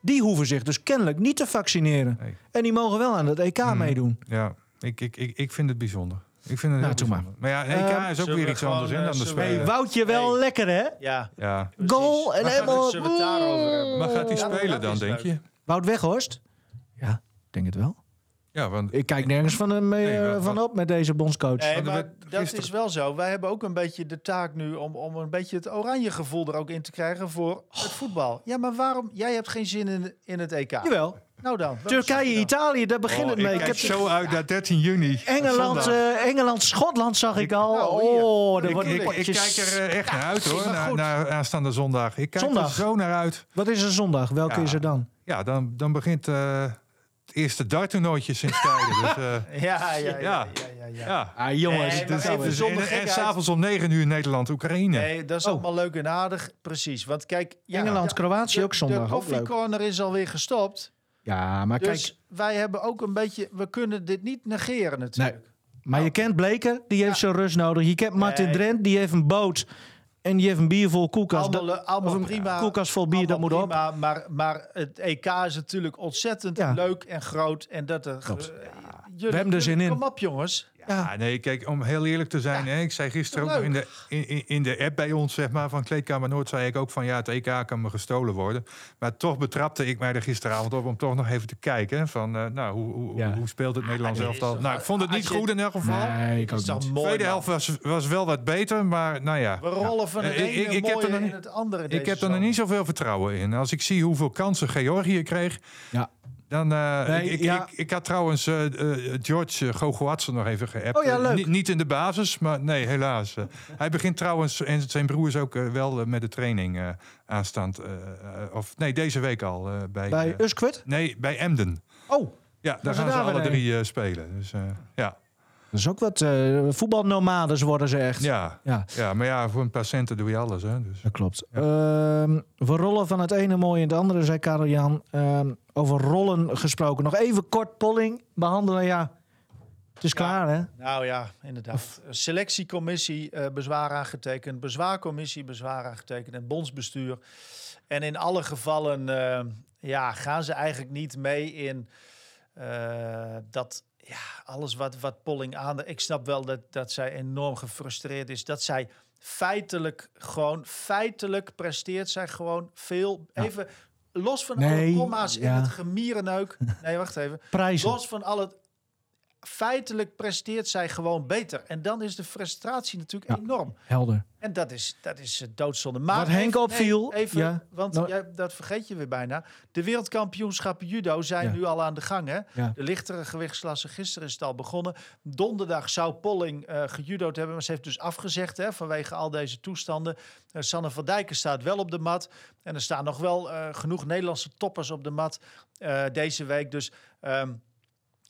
S2: die hoeven zich dus kennelijk niet te vaccineren. Nee. En die mogen wel aan het EK mm. meedoen.
S3: Ja, ik, ik, ik, ik vind het bijzonder. Ik vind het
S2: nou,
S3: heel maar. maar ja, EK uh, is ook weer iets anders hè, dan de Spelen.
S2: Hey, Woutje wel hey. lekker, hè?
S4: Ja.
S3: ja.
S2: Goal en helemaal...
S3: Maar gaat hij spelen dan, denk je?
S2: Wout Weghorst? Ja, denk het wel.
S3: Ja, want
S2: ik kijk nergens van, hem mee, nee, van op met deze bondscoach.
S4: Nee, maar dat is wel zo. Wij hebben ook een beetje de taak nu om, om een beetje het oranje gevoel er ook in te krijgen voor het voetbal. Ja, maar waarom? Jij hebt geen zin in, in het EK.
S2: Jawel.
S4: Nou dan.
S2: Turkije, Italië, daar begint
S3: oh,
S2: het mee.
S3: Ik, ik heb zo uit naar 13 juni.
S2: Engeland, uh, Engeland, Schotland zag ik, ik al. Nou, oh,
S3: ik, ik, ik, kijk er uh, echt ja, naar uit hoor, naar, naar aanstaande zondag. Ik kijk zondag. er zo naar uit.
S2: Wat is er zondag? Welke
S3: ja.
S2: is er dan?
S3: Ja, dan, dan begint... Uh, eerste darttoernooitje sinds tijden. Dus, uh,
S4: ja, ja, ja, ja, ja,
S3: ja.
S2: Ah, jongens,
S4: nee,
S3: dus,
S4: even zonder
S3: en, s'avonds om 9 uur Nederland-Oekraïne.
S4: Nee, dat is oh. allemaal leuk en aardig. Precies, want kijk...
S2: Ja, Engeland-Kroatië ook zondag.
S4: De Coffee Corner is alweer gestopt.
S2: Ja, maar
S4: dus
S2: kijk...
S4: wij hebben ook een beetje... We kunnen dit niet negeren natuurlijk.
S2: Nee. Maar nou. je kent Bleker, die heeft zijn rust nodig. Je kent Martin nee. Drent, die heeft een boot... En die heeft een bier vol koelkast.
S4: Allemaal, allemaal een prima.
S2: Koelkast vol bier, dat moet
S4: prima,
S2: op.
S4: Maar, maar het EK is natuurlijk ontzettend ja. leuk en groot. En dat er.
S2: Jullie, We hebben er zin in.
S4: Kom op, jongens.
S3: Ja, ja, nee, kijk, om heel eerlijk te zijn. Ja. Hè, ik zei gisteren ook nog in de, in, in de app bij ons, zeg maar, van Kleedkamer Noord, zei ik ook van ja, het EK kan me gestolen worden. Maar toch betrapte ik mij er gisteravond op om toch nog even te kijken. Van, uh, nou, hoe, hoe, ja. hoe speelt het Nederlands nee, elftal? Nou, ik vond het niet goed in elk geval.
S2: Nee, ik ook niet.
S3: De tweede helft was, was wel wat beter, maar nou ja.
S4: We rollen van het ene ik, ik heb er in het andere.
S3: Ik heb er nog niet zoveel vertrouwen in. Als ik zie hoeveel kansen Georgië kreeg.
S2: Ja.
S3: Dan, uh, nee, ik, ja. ik, ik, had trouwens uh, uh, George Gogoatsen nog even geappt.
S2: Oh ja, leuk.
S3: niet in de basis, maar nee, helaas. hij begint trouwens, en zijn broer is ook wel met de training aanstaand. of nee, deze week al. bij
S2: bij Usquet?
S3: Nee, bij Emden.
S2: Oh.
S3: Ja, daar gaan ze alle drie spelen. Dus ja.
S2: Dat is ook wat uh, voetbalnomades worden ze echt.
S3: Ja, ja. ja, maar ja, voor een paar centen doe je alles. Hè, dus.
S2: Dat klopt. Ja. Uh, we rollen van het ene mooi in het andere, zei Karel Jan. Uh, over rollen gesproken. Nog even kort polling behandelen. Ja, het is klaar, hè?
S4: Nou ja, inderdaad. Selectiecommissie uh, bezwaar aangetekend. Bezwaarcommissie bezwaar aangetekend. En bondsbestuur. En in alle gevallen uh, ja, gaan ze eigenlijk niet mee in uh, dat ja, alles wat, wat Polling aan. Ik snap wel dat, dat zij enorm gefrustreerd is. Dat zij feitelijk gewoon, feitelijk presteert zij gewoon veel. Even los van
S2: nee,
S4: alle komma's ja. in het gemierenneuk. Nee, wacht even.
S2: Prijzen.
S4: Los van al het feitelijk presteert zij gewoon beter. En dan is de frustratie natuurlijk
S2: ja,
S4: enorm.
S2: Helder.
S4: En dat is, dat is doodzonde. Maar
S2: Wat Henk opviel...
S4: Nee, even,
S2: ja,
S4: want
S2: nou,
S4: jij, dat vergeet je weer bijna. De wereldkampioenschappen judo zijn
S2: Ja.
S4: nu al aan de gang. Hè?
S2: Ja.
S4: De lichtere gewichtsklasse, gisteren is het al begonnen. Donderdag zou Polling eh gejudo'd hebben, maar ze heeft dus afgezegd hè, vanwege al deze toestanden. Eh, Sanne van Dijken staat wel op de mat. En er staan nog wel eh, genoeg Nederlandse toppers op de mat eh, deze week. Dus... ehm,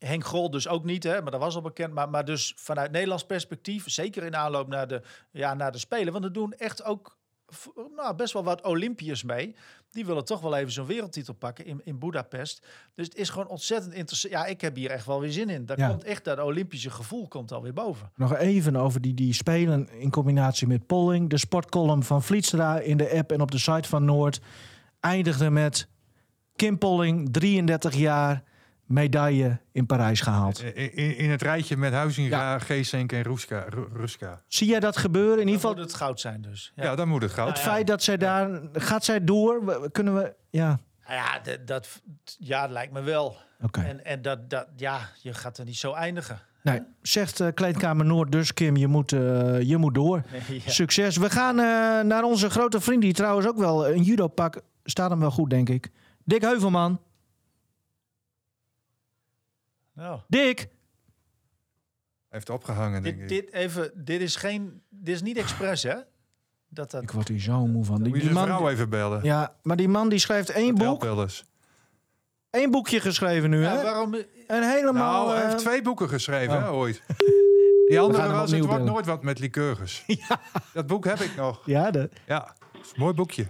S4: Henk Grol dus ook niet, hè, maar dat was al bekend. Maar, maar dus vanuit Nederlands perspectief, zeker in aanloop naar de, ja, naar de Spelen. Want er doen echt ook nou, best wel wat Olympiërs mee. Die willen toch wel even zo'n wereldtitel pakken in, in Budapest. Dus het is gewoon ontzettend interessant. Ja, ik heb hier echt wel weer zin in. Daar
S2: Ja.
S4: komt echt dat Olympische gevoel komt alweer boven.
S2: Nog even over die, die spelen in combinatie met polling. De sportcolumn van Vlietstra in de app en op de site van Noord eindigde met Kim Polling, 33 jaar, medaille in Parijs gehaald.
S3: In, in, in het rijtje met Huizinga, Geesink en Ruska. Ru- Ruska.
S2: Zie jij dat gebeuren? In ieder geval
S4: moet het goud zijn dus.
S3: Ja, dan moet het goud.
S2: het feit dat zij daar... Gaat zij door? Kunnen we... Ja,
S4: Nou ja, dat, dat, ja, lijkt me wel.
S2: oké.
S4: En, en dat, dat, ja, je gaat er niet zo eindigen.
S2: Nee, zegt eh, Kleedkamer Noord dus, Kim, je moet, eh, je moet door.
S4: Nee, ja.
S2: Succes. We gaan eh, naar onze grote vriend, die trouwens ook wel een judo-pak... Staat hem wel goed, denk ik. Dick Heuvelman.
S4: Nou.
S2: Dick!
S3: Hij heeft opgehangen, denk
S4: Dit,
S3: ik.
S4: dit, even, dit is geen, dit is niet expres, hè? Dat dat.
S2: Ik word hier zo moe van. Die,
S3: Moet je
S2: die man,
S3: vrouw even bellen.
S2: ja, maar die man die schrijft één
S3: Dat
S2: boek.
S3: wel eens.
S2: Één boekje geschreven nu,
S4: Ja,
S2: hè?
S4: waarom?
S2: En helemaal...
S3: Nou, hij
S2: eh,
S3: heeft twee boeken geschreven,
S2: oh.
S3: hè, ooit. Die andere was Het wordt nooit wat met liqueurs. Dat boek heb ik nog.
S2: Ja, de...
S3: Ja, mooi boekje.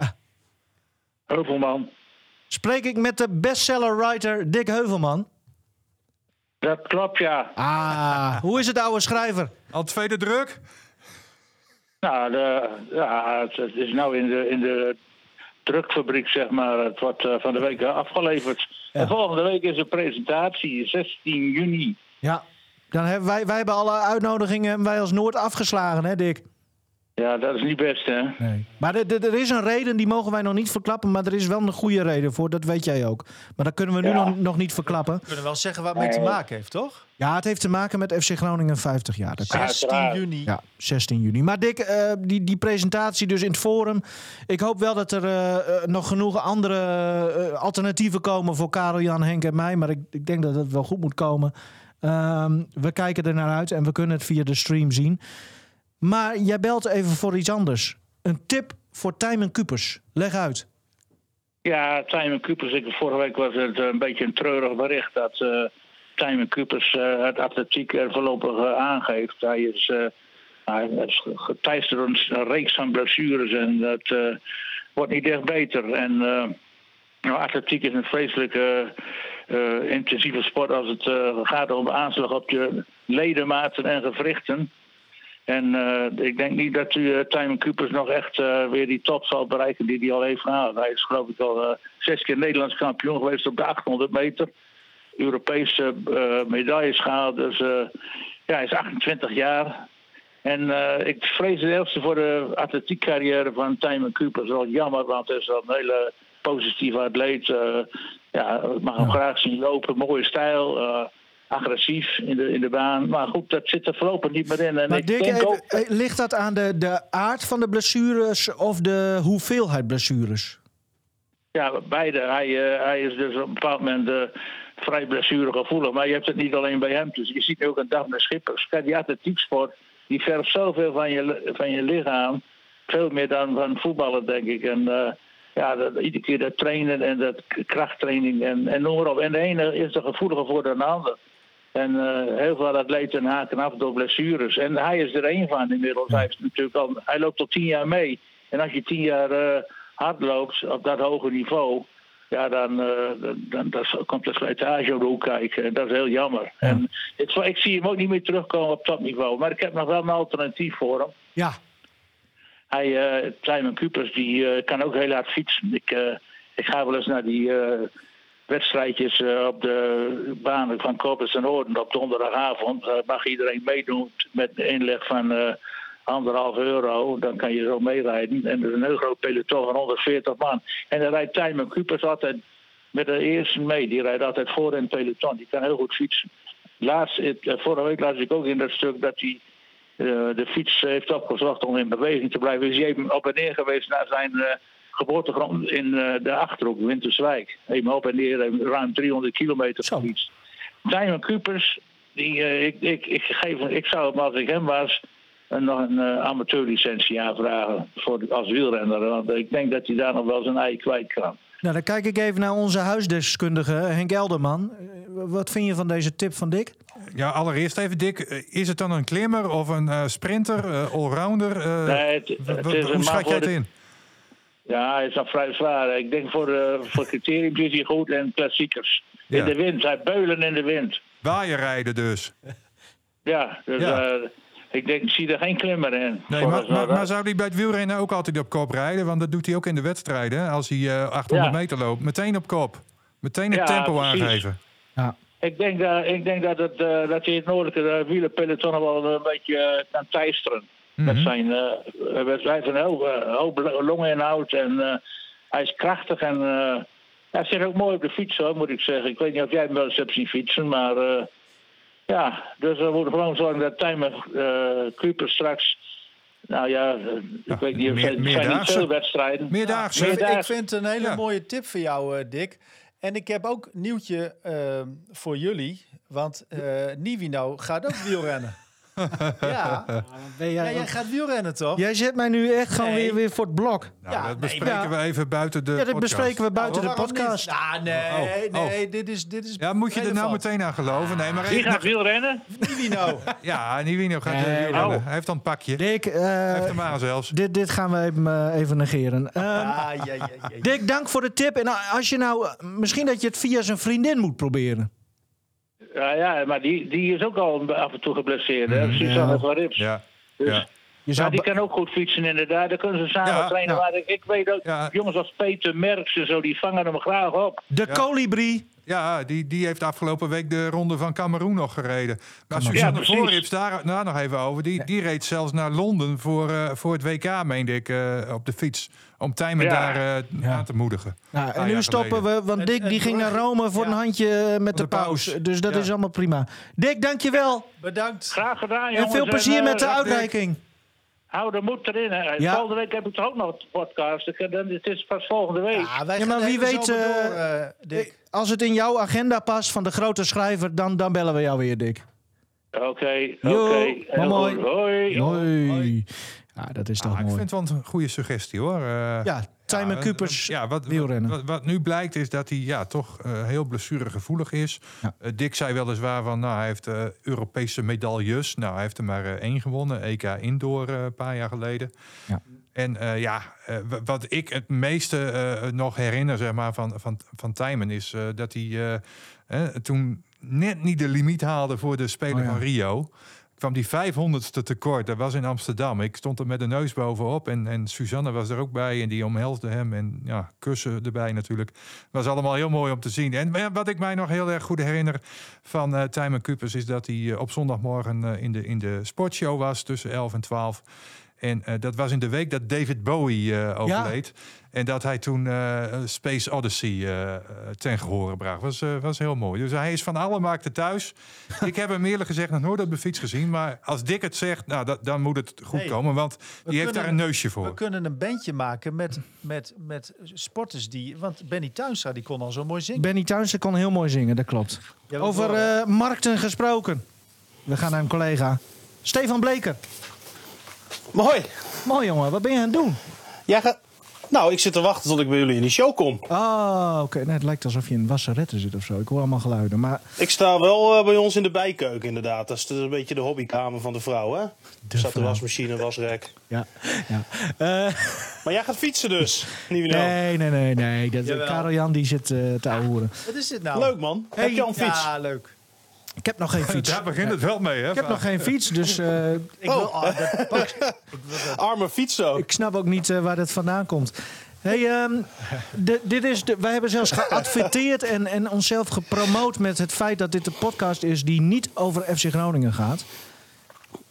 S8: Heuvelman.
S2: Spreek ik met de bestseller-writer Dick Heuvelman?
S8: Dat klopt, ja.
S2: Ah, hoe is het, oude schrijver?
S3: Al tweede druk?
S8: Nou, de, ja, het, het is nou in de, in de drukfabriek, zeg maar. Het wordt eh, van de week afgeleverd.
S2: Ja.
S8: En volgende week is een presentatie, 16 juni.
S2: Ja, dan hebben wij, wij hebben alle uitnodigingen wij als Noord afgeslagen, hè, Dick?
S8: Ja, dat is niet best, hè?
S2: Nee. Maar er- is een reden, die mogen wij nog niet verklappen. Maar er is wel een goede reden voor, dat weet jij ook. Maar dat kunnen we nu
S8: Ja.
S2: nog, nog niet verklappen.
S4: We kunnen wel zeggen waar het mee te maken heeft, toch?
S2: Ja, het heeft te maken met FC Groningen 50 jaar. Dat klopt.
S4: 16
S8: Uiteraard.
S4: juni.
S2: Ja, 16 juni. Maar Dick, eh, die, die presentatie dus in het forum. Ik hoop wel dat er eh, eh, nog genoeg andere eh, alternatieven komen voor Karel, Jan, Henk en mij. Maar ik, ik denk dat het wel goed moet komen. Ehm, we kijken er naar uit en we kunnen het via de stream zien. Maar jij belt even voor iets anders. Een tip voor Tijmen Kupers. Leg uit.
S8: Ja, Tijmen Kupers. Ik, vorige week was het een beetje een treurig bericht dat eh Tijmen eh, het atletiek er voorlopig eh, aangeeft. Hij is, eh, hij is geteisterd door een, reeks van blessures en dat eh, wordt niet echt beter. En eh, nou, atletiek is een vreselijk eh, eh, intensieve sport als het eh, gaat om aanslag op je ledematen en gewrichten. En eh, ik denk niet dat u uh, Tijmen Kupers nog echt eh, weer die top zal bereiken die hij al heeft gehaald. Hij is geloof ik al eh, zes keer Nederlands kampioen geweest op de 800 meter. Europese eh, medailles gehaald. Dus eh, ja, hij is 28 jaar. En eh, ik vrees het ergste voor de atletiekcarrière van Tijmen Kupers. Wel jammer, want hij is wel een hele positieve atleet. Eh, ja, ik mag hem graag zien lopen. Mooie stijl. eh, agressief in de, in de baan. Maar goed, dat zit er voorlopig niet meer in. En
S2: Maar
S8: ik
S2: Dick,
S8: denk
S2: even-
S8: ook,
S2: eh, ligt dat aan de, de aard van de blessures of de hoeveelheid blessures?
S8: ja, beide. Hij, eh, hij is dus op een bepaald moment eh, vrij blessuregevoelig. Maar je hebt het niet alleen bij hem. Dus je ziet ook een Daphne Schippers. Kijk, die atletieksport, die vergt zoveel van je, van je lichaam. Veel meer dan van voetballen, denk ik. En eh, ja, dat, iedere keer dat trainen en dat krachttraining en, en noem maar op. En de ene is er gevoeliger voor dan de ander. En uh, heel veel atleten haken af door blessures. En hij is er één van inmiddels. Hij, heeft natuurlijk al, hij loopt al tien jaar mee. En als je tien jaar uh, hard loopt op dat hoge niveau. Ja, dan, uh, dan, dan, komt de slijtage op de hoek kijken. En dat is heel jammer. Ja. En ik, ik, zie hem ook niet meer terugkomen op topniveau. Maar ik heb nog wel een alternatief voor hem.
S2: Ja.
S8: Hij, uh, Simon Kupers, die kan ook heel hard fietsen. Ik, ik ga wel eens naar die wedstrijdjes uh, op de banen van Corpus en Orden op donderdagavond. Uh, mag iedereen meedoen met de inleg van uh, anderhalf euro. Dan kan je zo meerijden. En er is een heel groot peloton van 140 man. En dan rijdt Tijmen Kupers altijd met de eerste mee. Die rijdt altijd voor in het peloton. Die kan heel goed fietsen. Laatst, vorige week las ik ook in dat stuk dat hij de fiets heeft opgezocht om in beweging te blijven. Is hij even op en neer geweest naar zijn geboortegrond in uh, de Achterhoek, Winterswijk. Even op en neer, ruim 300 kilometer gefietst. Simon Kupers, die, uh, ik, ik, ik, geef, ik zou hem als ik hem was een, nog een uh, amateurlicentie aanvragen voor, als wielrenner. Want ik denk dat hij daar nog wel zijn ei kwijt kan.
S2: Nou, dan kijk ik even naar onze huisdeskundige Henk Elderman. Wat vind je van deze tip van Dick?
S3: Ja, allereerst even Dick. Is het dan een klimmer of een uh, sprinter, uh, allrounder? Uh,
S8: nee, het, het is
S3: hoe schat jij het in?
S8: Ja, hij is nog vrij zwaar. Ik denk voor, uh, voor criterium is hij goed en klassiekers. Ja. In de wind, hij beulen in de wind.
S3: Waaien rijden dus.
S8: Ja, dus ja. Uh, ik denk, ik zie er geen klimmer in.
S3: Nee, maar, maar, maar, zou hij bij het wielrennen ook altijd op kop rijden? Want dat doet hij ook in de wedstrijden. Als hij uh, 800 ja. meter loopt. Meteen op kop. Meteen het tempo precies. aangeven.
S2: Ja.
S8: Ik denk, dat, ik denk dat, het, uh, dat hij het noordelijke wielerpeloton wel een beetje kan teisteren. Mm -hmm. Met zijn uh, wedstrijd een hoop, uh, hoop longeninhoud. En uh, hij is krachtig en hij zit ook mooi op de fiets, hoor, moet ik zeggen. Ik weet niet of jij hem wel eens hebt zien fietsen, maar ja, dus we moeten gewoon zorgen dat Timer Kuiper straks. Nou ja, ik
S3: ja,
S8: weet niet of het zijn niet veel wedstrijden.
S3: Meerdaagse.
S4: Ja, ik vind het een hele ja. mooie tip voor jou, Dick. En ik heb ook een nieuwtje voor jullie. Want Nivino gaat ook wielrennen. Ja. Ben jij, ja, jij gaat wielrennen toch?
S2: Jij zet mij nu echt gewoon nee. weer, weer voor het blok.
S3: Nou, ja, dat bespreken nee, we even buiten de
S2: Ja, dat
S3: podcast.
S2: bespreken we buiten
S4: oh,
S2: de podcast.
S4: Ah, nee, oh, oh. nee, dit is, dit is
S3: Ja, moet je er nou meteen aan geloven? Nee, maar
S8: Wie gaat wielrennen?
S4: Nivino.
S3: ja, Nivino gaat nee, wielrennen. Hij heeft dan een pakje.
S2: Dick, uh,
S3: heeft hem aan zelfs.
S2: Dit, dit gaan we even, uh, even negeren. Um,
S4: ah,
S2: Dick, dank voor de tip. En als je nou, misschien dat je het via zijn vriendin moet proberen.
S8: Ja, ja, maar die, die is ook al af en toe geblesseerd. Hè? Mm, Suzanne ja. van Rips.
S3: Ja.
S8: Dus,
S3: ja.
S8: Je zou die kan ook goed fietsen inderdaad. Daar kunnen ze samen
S3: Ja,
S8: trainen.
S2: ja.
S8: Maar ik, ik weet ook,
S3: Ja.
S8: jongens als Peter Merks en zo, die vangen hem graag op.
S2: De
S3: Ja.
S2: kolibrie.
S3: Ja, die, die heeft afgelopen week de ronde van Cameroen nog gereden. Maar. Suzanne. Voorrips, daar, daar nog even over. Die, die reed zelfs naar Londen voor, eh, voor het WK, meende ik, eh, op de fiets. Om Tijmen
S8: Ja.
S3: daar eh,
S2: Ja.
S3: aan te moedigen.
S2: Nou,
S3: Een
S2: en nu stoppen
S3: geleden.
S2: we, want
S4: En-
S2: Dick
S4: en
S2: die ging naar Rome voor
S4: ja.
S2: een handje met de,
S3: de paus.
S2: paus. Dus dat
S3: Ja.
S2: is allemaal prima. Dick, dankjewel.
S4: Bedankt.
S8: Graag gedaan,
S2: En
S8: jongens.
S2: veel plezier
S8: eh,
S2: met de
S8: eh,
S2: uitreiking.
S8: Hou de moed erin. Hè.
S2: Ja.
S8: Volgende week heb ik toch ook nog een podcast. Ik, dan, het is pas volgende week.
S4: Ja, wij
S2: Ja, maar wie weet, eh,
S4: door, eh, Dick.
S2: Als het in jouw agenda past van de grote schrijver, dan, dan bellen we jou weer, Dick.
S8: Oké, oké. Hoi.
S2: Hoi. Ja, dat is toch
S3: Ah, ik
S2: mooi.
S3: vind het wel een goede suggestie hoor. Eh,
S2: Ja, Simon
S3: Ja,
S2: Kupers,
S3: ja, wat,
S2: wielrennen.
S3: Wat, wat nu blijkt is dat hij ja, toch eh, heel blessuregevoelig is.
S2: Ja.
S3: Eh, Dick zei weliswaar van, nou, hij heeft eh, Europese medailles. Nou, hij heeft er maar eh, één gewonnen. EK Indoor eh, een paar jaar geleden.
S2: Ja.
S3: En eh, ja, eh, wat ik het meeste eh, nog herinner zeg maar, van, van, van Tijmen is eh, dat hij eh, eh, toen net niet de limiet haalde voor de Spelen
S2: Oh ja.
S3: van Rio kwam die 500ste tekort. Dat was in Amsterdam. Ik stond er met de neus bovenop. En, en Suzanne was er ook bij. En die omhelsde hem. En ja, kussen erbij natuurlijk. Was allemaal heel mooi om te zien. En wat ik mij nog heel erg goed herinner van eh Tijmen Kupers... is dat hij eh, op zondagmorgen eh, in, de, in de sportshow was tussen 11 en 12... En eh, dat was in de week dat David Bowie eh, overleed. En dat hij toen eh, Space Odyssey ten gehore bracht. Was, eh, was heel mooi. Dus hij is van alle markten thuis. ik heb hem eerlijk gezegd nog nooit op de fiets gezien. Maar als Dick het zegt, nou, dat, dan moet het goed
S4: Hey,
S3: komen. Want die heeft daar een neusje
S4: We
S3: voor.
S4: kunnen een bandje maken met, met, met sporters die... Want Benny Tuinstra die kon al zo mooi zingen.
S2: Benny Tuinsen kon heel mooi zingen, dat klopt.
S4: Ja, we
S2: Over eh, markten gesproken. We gaan naar een collega. Stefan Bleker.
S9: Mooi.
S2: Mooi jongen, wat ben je aan het doen?
S9: Ja, ga- Nou, ik zit te wachten tot ik bij jullie in die show kom.
S2: Oh, oké. Nee, het lijkt alsof je in wasseretten zit of zo. Ik hoor allemaal geluiden. Maar
S9: Ik sta wel eh, bij ons in de bijkeuken, inderdaad. Dat is dus een beetje de hobbykamer van de vrouw, hè?
S2: De
S9: Zat de wasmachine, wasrek.
S2: ja, ja. Eh,
S9: Maar jij gaat fietsen dus, Nivino.
S2: nee, nee, nee, nee. Dat. Karel Jan die zit eh, te ouwehoeren.
S4: Wat is dit nou?
S9: Leuk man. Heb je al een fiets?
S4: Ja, leuk.
S2: Ik heb nog geen fiets.
S3: Daar begint het wel mee, hè?
S2: Ik heb nog geen fiets, dus eh,
S4: Ik wil, oh, dat pak-
S9: Arme fiets ook.
S2: ik snap ook niet eh, waar dat vandaan komt. Hey, ehm, de- dit is de, wij hebben zelfs geadverteerd en, en onszelf gepromoot met het feit dat dit een podcast is die niet over FC Groningen gaat.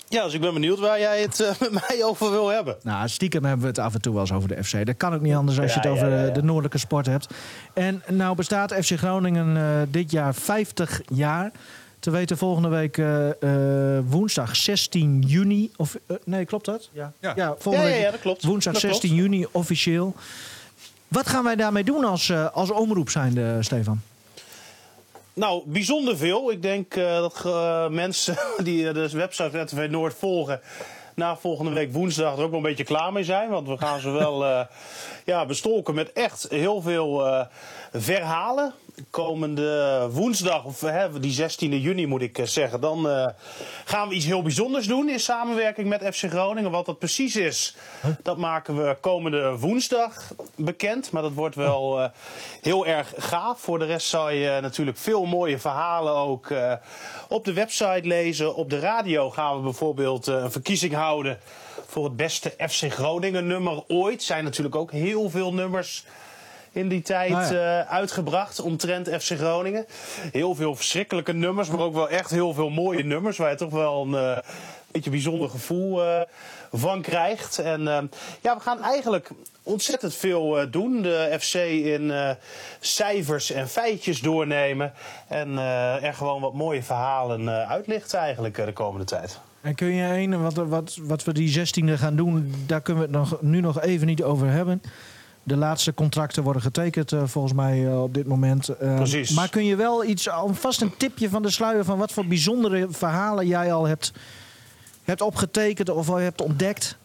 S9: Ja, dus ik ben benieuwd waar jij het eh, met mij over wil hebben.
S2: Nou, stiekem hebben we het af en toe wel eens over de FC. Dat kan ook niet anders als je
S9: Ja,
S2: het over
S9: ja, ja,
S2: eh,
S9: ja.
S2: de noordelijke sport hebt. En nou bestaat FC Groningen eh, dit jaar 50 jaar. Te weten volgende week eh, eh, woensdag 16 juni. Of, eh, nee, klopt dat?
S4: Ja.
S3: Ja.
S2: ja volgende
S9: Ja, ja,
S2: week
S9: ja, dat klopt.
S2: woensdag
S9: Dat
S2: 16 juni officieel. Wat gaan wij daarmee doen als, eh, als omroep zijnde, Stefan?
S9: Nou, bijzonder veel. Ik denk eh, dat mensen die de website van RTV Noord volgen... na volgende week woensdag er ook wel een beetje klaar mee zijn. Want we gaan ze wel eh, ja, bestolken met echt heel veel eh, verhalen. Komende woensdag, of hè, die 16 juni moet ik eh, zeggen... dan eh, gaan we iets heel bijzonders doen in samenwerking met FC Groningen. Wat dat precies is, dat maken we komende woensdag bekend. Maar dat wordt wel eh, heel erg gaaf. Voor de rest zal je natuurlijk veel mooie verhalen ook op de website lezen. Op de radio gaan we bijvoorbeeld een verkiezing houden voor het beste FC Groningen nummer ooit. Er zijn natuurlijk ook heel veel nummers in die tijd
S2: ja.
S9: eh, uitgebracht omtrent FC Groningen. Heel veel verschrikkelijke nummers, maar ook wel echt heel veel mooie nummers... waar je toch wel een eh, beetje bijzonder gevoel eh, van krijgt. En ja, we gaan eigenlijk ontzettend veel doen. De FC in cijfers en feitjes doornemen. En er gewoon wat mooie verhalen uitlichten eigenlijk de komende tijd.
S2: En kun je een, wat, wat, wat we die 16e gaan doen, daar kunnen we het nog, nu nog even niet over hebben. De laatste contracten worden getekend eh, volgens mij eh, op dit moment. Eh,
S9: Precies.
S2: Maar kun je wel iets, alvast een tipje van de sluier van wat voor bijzondere verhalen jij al hebt, hebt opgetekend of al hebt ontdekt?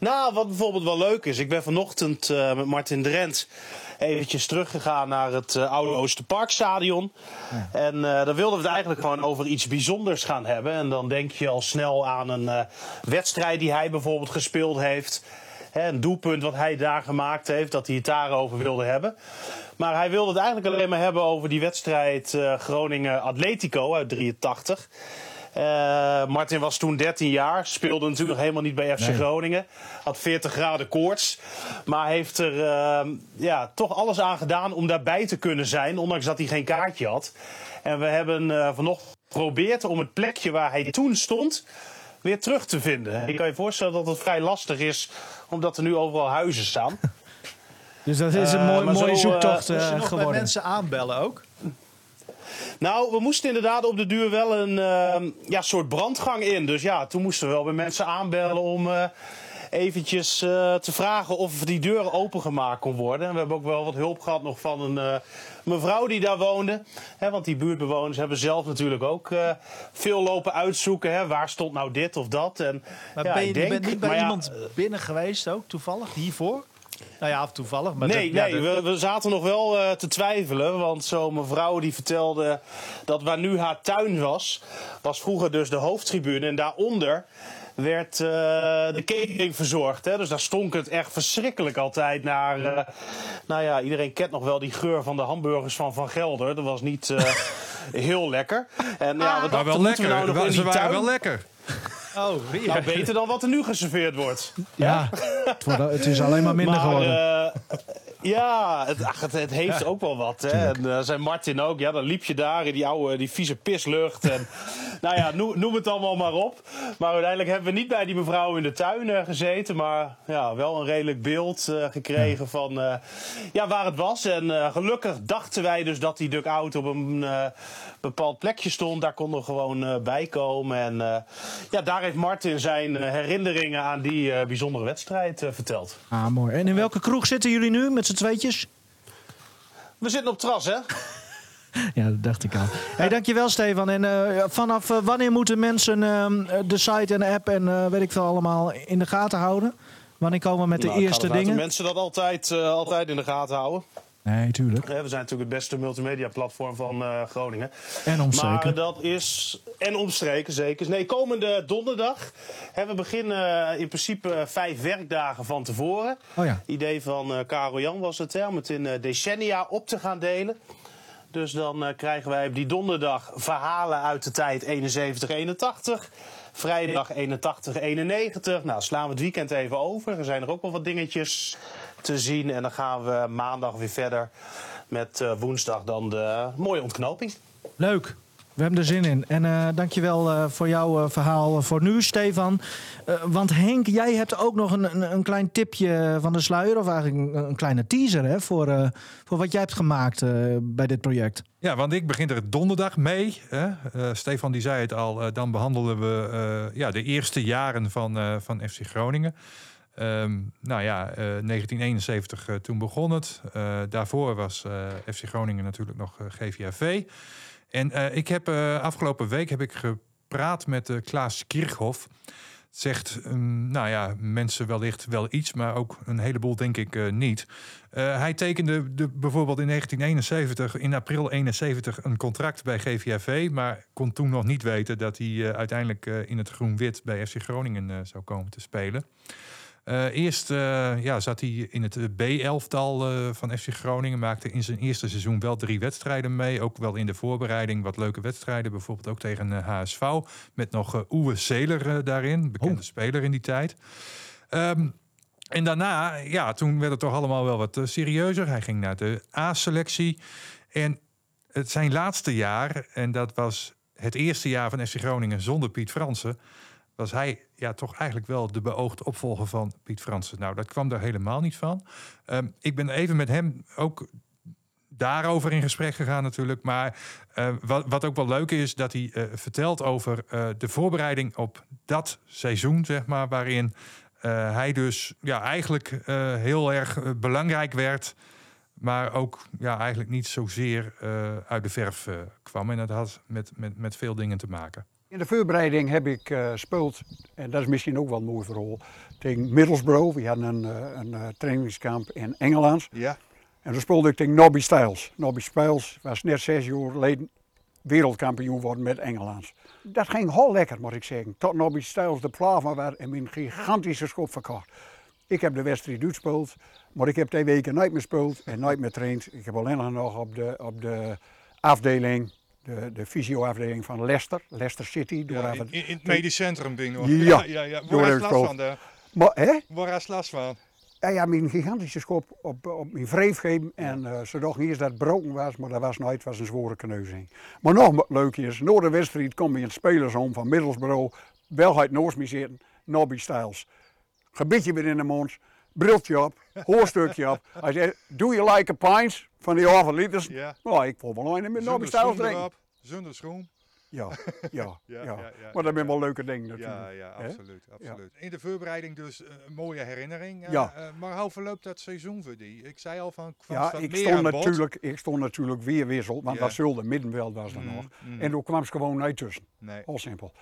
S9: Nou, wat bijvoorbeeld wel leuk is. Ik ben vanochtend met Martin Drent eventjes teruggegaan naar het oude Oosterparkstadion. En eh dan wilden we het eigenlijk gewoon over iets bijzonders gaan hebben. En dan denk je al snel aan een wedstrijd die hij bijvoorbeeld gespeeld heeft. Een doelpunt wat hij daar gemaakt heeft, dat hij het daarover wilde hebben. Maar hij wilde het eigenlijk alleen maar hebben over die wedstrijd eh, Groningen-Atletico uit 83. Eh, Martin was toen 13 jaar, speelde natuurlijk nog helemaal niet bij FC Groningen. Had 40 graden koorts. Maar heeft er eh, ja, toch alles aan gedaan om daarbij te kunnen zijn, ondanks dat hij geen kaartje had. En we hebben eh, vanochtend geprobeerd om het plekje waar hij toen stond weer terug te vinden. Ik kan je voorstellen dat het vrij lastig is, omdat er nu overal huizen staan.
S2: Dus dat is een
S9: Eh,
S2: mooi, mooie
S9: zo, eh,
S2: zoektocht
S4: Moest
S2: eh,
S4: je nog bij
S2: geworden.
S4: mensen aanbellen ook?
S9: Nou, we moesten inderdaad op de duur wel een ja, soort brandgang in. Dus ja, toen moesten we wel bij mensen aanbellen om eh, eventjes eh, te vragen of die deur opengemaakt kon worden. En we hebben ook wel wat hulp gehad nog van een eh, mevrouw die daar woonde. Hè, want die buurtbewoners hebben zelf natuurlijk ook eh, veel lopen uitzoeken. Hè, waar stond nou dit of dat? En,
S4: Maar
S9: ja,
S4: ben je, bent niet bij
S9: ja,
S4: iemand binnen geweest ook, toevallig, hiervoor? Nou ja, of toevallig. Maar
S9: nee,
S4: dat- ja,
S9: nee
S4: dat-
S9: we, we zaten nog wel te twijfelen. Want zo'n mevrouw die vertelde dat waar nu haar tuin was, was vroeger dus de hoofdtribune. En daaronder werd eh, de catering verzorgd. Hè? Dus daar stonk het echt verschrikkelijk altijd naar... eh, nou ja, iedereen kent nog wel die geur van de hamburgers van Van Gelder. Dat was niet eh, heel lekker. En ja, we
S3: Maar
S9: dachten,
S3: wel
S9: we
S3: lekker.
S9: nou nog in
S3: Ze
S9: die
S3: waren
S9: tuin?
S3: wel lekker.
S4: Oh.
S9: Nou, beter dan wat er nu geserveerd wordt.
S2: Ja, het, wordt, het is alleen maar minder
S9: Maar,
S2: geworden.
S9: ja, het, ach, het, het heeft ook wel wat. Hè. En uh, zei Martin ook, ja, dan liep je daar in die oude, die vieze pislucht. En, nou ja, noem, noem het allemaal maar op. Maar uiteindelijk hebben we niet bij die mevrouw in de tuin uh, gezeten. Maar ja, wel een redelijk beeld uh, gekregen van uh, ja, waar het was. En gelukkig dachten wij dus dat die duck-out op een bepaald plekje stond. Daar konden we gewoon bij komen. En ja, daar heeft Martin zijn herinneringen aan die bijzondere wedstrijd verteld.
S2: Ah, mooi. En in welke kroeg zitten jullie nu met z'n tweetjes?
S9: We zitten op het terras, hè?
S2: Ja, dat dacht ik al. Hey, dankjewel, Stefan. En uh, vanaf uh, wanneer moeten mensen uh, de site en de app en weet ik veel allemaal in de gaten houden? Wanneer komen we met de
S9: Nou,
S2: eerste
S9: uit dat
S2: dingen?
S9: mensen dat altijd, eh, altijd in de gaten houden.
S2: Nee, tuurlijk.
S9: Eh, We zijn natuurlijk het beste multimedia platform van eh, Groningen.
S2: En omstreken.
S9: Maar dat is. En omstreken, zeker. Nee, komende donderdag. Hè, we beginnen eh, in principe vijf werkdagen van tevoren.
S2: Oh ja.
S9: Idee van eh Karel Jan was het, hè, om het in eh, decennia op te gaan delen. Dus dan eh, krijgen wij op die donderdag verhalen uit de tijd 71-81. Vrijdag 81-91. Nou, slaan we het weekend even over. Er zijn er ook wel wat dingetjes te zien. En dan gaan we maandag weer verder met eh, woensdag dan de mooie ontknoping.
S2: Leuk. We hebben er zin in. En eh dankjewel eh voor jouw eh, verhaal voor nu, Stefan. Want Henk, jij hebt ook nog een, een, een klein tipje van de sluier... of eigenlijk een, een kleine teaser hè, voor, voor wat jij hebt gemaakt bij dit project.
S3: Ja, want ik begin er donderdag mee. Hè. Stefan die zei het al, dan behandelen we ja, de eerste jaren van, van FC Groningen. Ehm, nou ja, eh, 1971 eh, toen begon het. Daarvoor was FC Groningen natuurlijk nog GVAV. En eh, ik heb eh, afgelopen week heb ik gepraat met eh, Klaas Kirchhoff. Zegt, mm, nou ja, mensen wellicht wel iets, maar ook een heleboel denk ik niet. Hij tekende de, bijvoorbeeld in 1971, in april 71, een contract bij GVAV, maar kon toen nog niet weten dat hij uiteindelijk in het groen-wit bij FC Groningen zou komen te spelen. Eh, eerst eh, ja, zat hij in het eh, B-elftal van FC Groningen. Maakte in zijn eerste seizoen wel drie wedstrijden mee. Ook wel in de voorbereiding wat leuke wedstrijden. Bijvoorbeeld ook tegen HSV. Met nog Oewe Zeler eh, daarin. Bekende speler in die tijd. Ehm, en daarna, ja, toen werd het toch allemaal wel wat serieuzer. Hij ging naar de A-selectie. En het zijn laatste jaar, en dat was het eerste jaar van FC Groningen zonder Piet Fransen, was hij ja, toch eigenlijk wel de beoogde opvolger van Piet Fransen. Nou, dat kwam daar helemaal niet van. Ehm, ik ben even met hem ook daarover in gesprek gegaan natuurlijk. Maar eh, wat, wat ook wel leuk is, dat hij eh, vertelt over eh, de voorbereiding op dat seizoen, zeg maar, waarin hij dus ja, eigenlijk heel erg belangrijk werd, maar ook ja, eigenlijk niet zozeer uit de verf kwam. En dat had met, met, met veel dingen te maken.
S10: In de voorbereiding heb ik gespeeld, en dat is misschien ook wel een mooi verhaal, tegen Middlesbrough. We hadden een, eh, een eh, trainingskamp in Engeland.
S3: Ja.
S10: En toen speelde ik tegen Nobby Stiles. Nobby Stiles was net zes jaar geleden wereldkampioen geworden met Engeland. Dat ging heel lekker, moet ik zeggen. Tot Nobby Stiles de plava werd en mijn gigantische schop verkocht. Ik heb de wedstrijd uitgespeeld, maar ik heb twee weken nooit meer gespeeld en nooit meer traind. Ik heb alleen nog op de, op de afdeling, de, de fysio-afdeling van Leicester, Leicester City. Door even-
S3: in, het medisch centrum ben ik
S10: Ja,
S3: ja, ja. Waar is last van? De,
S10: Maar, hè?
S3: waar is last van?
S10: Ja, ja, mijn gigantische schop op, op mijn vreef gegeven. En eh ze dachten eerst dat het broken was, maar dat was nooit. Het was een zware kneuzing. Maar nog wat leuk is, na de wedstrijd kom je in het spelersom van Middlesbrough. Wel uit Noors zitten, Nobby Styles. Gebitje weer in de mond, briltje op, hoorstukje op. Hij zei, do you like a pint van die halve liters?
S3: Ja.
S10: Nou, ik vond wel een met Nobby Styles drinken.
S3: zonder schoen.
S10: Ja, ja, ja,
S3: ja,
S10: Maar dat zijn wel leuke dingen natuurlijk.
S3: Ja, ja, absoluut. absoluut. In de voorbereiding dus eh, een mooie herinnering. eh,
S10: Ja.
S3: eh, maar hoe verloopt dat seizoen voor die? Ik zei al van,
S10: Ja, ik stond, natuurlijk, ik stond natuurlijk weer wissel, want dat zulde middenveld was dan
S3: Mm,
S10: nog.
S3: mm.
S10: En toen kwam ze gewoon niet tussen.
S3: Nee.
S10: Heel simpel.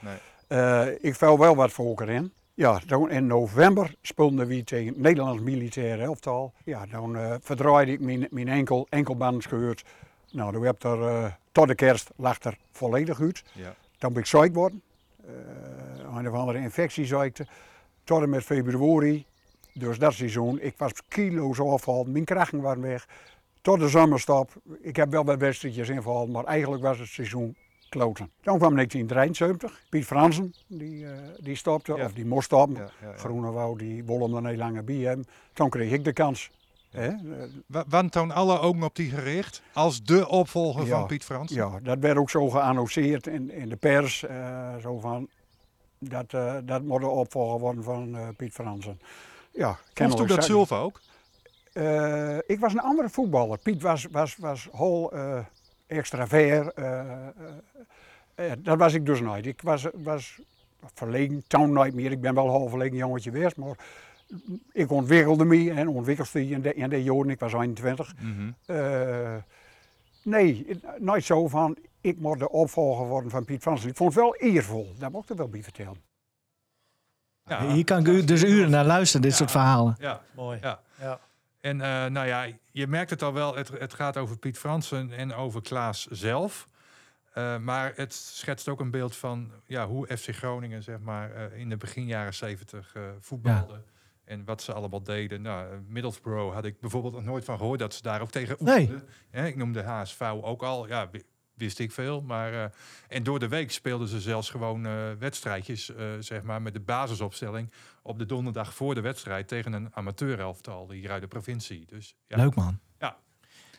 S3: Nee.
S10: Ik val wel wat volker in. Ja, toen in november speelden we tegen het Nederlands militair elftal. Ja, dan eh verdraaide ik mijn, mijn enkel, enkelband gescheurd. Nou, toen heb er eh, tot de kerst lag er volledig uit.
S3: Ja.
S10: Dan ben ik ziek geworden. Eh, een of andere infectieziekte. Tot en met februari. Dus dat seizoen. Ik was kilo's afgevallen. Mijn krachten waren weg. Tot de zomerstop. Ik heb wel wat wedstrijdjes ingevallen. Maar eigenlijk was het seizoen kloten. Dan kwam 1973. Piet Fransen. Die, eh, die stopte.
S3: Ja.
S10: Of die moest stoppen.
S3: Ja, ja.
S10: Groenewouw. Die wol hem bij hebben. Toen kreeg ik de kans. Hè?
S3: Wa- Want toon alle ogen op die gericht als de opvolger van Piet Frans.
S10: Ja, dat werd ook zo geannonceerd in, in de pers. eh, zo van, dat, eh, dat moet de opvolger worden van Piet Fransen. Ja,
S3: Vond u dat zelf ook?
S10: Ik was een andere voetballer. Piet was, was, was heel extravert. eh, eh, eh, dat was ik dus nooit. Ik was, was verlegen, town nooit meer. Ik ben wel een half verlegen jongetje geweest, maar ik ontwikkelde me en ontwikkelde in de, in de jaren. Ik was 21.
S3: Mhm.
S10: Eh, nee, nooit zo van, ik moet de opvolger worden van Piet Fransen. Ik vond het wel eervol, daar moet ik er wel bij vertellen.
S3: Ja.
S2: Hier kan ik u dus uren naar luisteren, dit soort verhalen.
S3: Ja,
S4: Mooi.
S3: Ja.
S4: Ja.
S3: En eh, nou ja, je merkt het al wel, het, het gaat over Piet Fransen en over Klaas zelf. Eh, maar het schetst ook een beeld van ja, hoe FC Groningen zeg maar, eh, in de begin jaren 70 eh voetbalde. En wat ze allemaal deden. Nou, Middlesbrough had ik bijvoorbeeld nog nooit van gehoord dat ze daar ook tegen
S2: Nee.
S3: oefenden. Hè, ik noemde HSV ook al. Ja, wi- wist ik veel. Maar, en door de week speelden ze zelfs gewoon wedstrijdjes, zeg maar, met de basisopstelling op de donderdag voor de wedstrijd tegen een amateurelftal hier uit de provincie. Dus ja,
S2: Leuk man.
S3: Ja.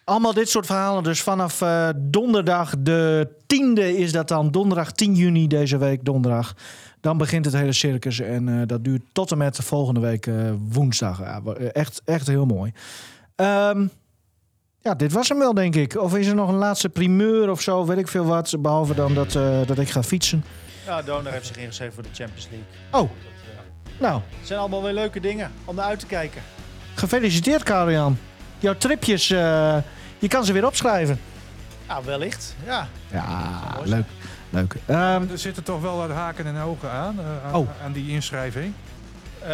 S2: Allemaal dit soort verhalen. Dus vanaf eh, donderdag de 10e is dat dan. Donderdag 10 juni deze week, donderdag. Dan begint het hele circus. En eh, dat duurt tot en met de volgende week eh, woensdag. Ja, echt, echt heel mooi. Ehm, ja, dit was hem wel, denk ik. Of is er nog een laatste primeur of zo? Weet ik veel wat. Behalve dan dat, eh, dat ik ga fietsen.
S4: Ja, Donar heeft zich ingeschreven voor de Champions League.
S2: Oh, nou.
S4: het zijn allemaal weer leuke dingen om naar uit te kijken.
S2: Gefeliciteerd, Karel-Jan. Jouw tripjes, eh, je kan ze weer opschrijven.
S4: Nou, wellicht. Ja.
S2: Ja, leuk. Leuk. Ehm,
S3: er zitten toch wel wat haken en ogen aan, eh, aan,
S2: Oh.
S3: aan die inschrijving.
S4: Eh,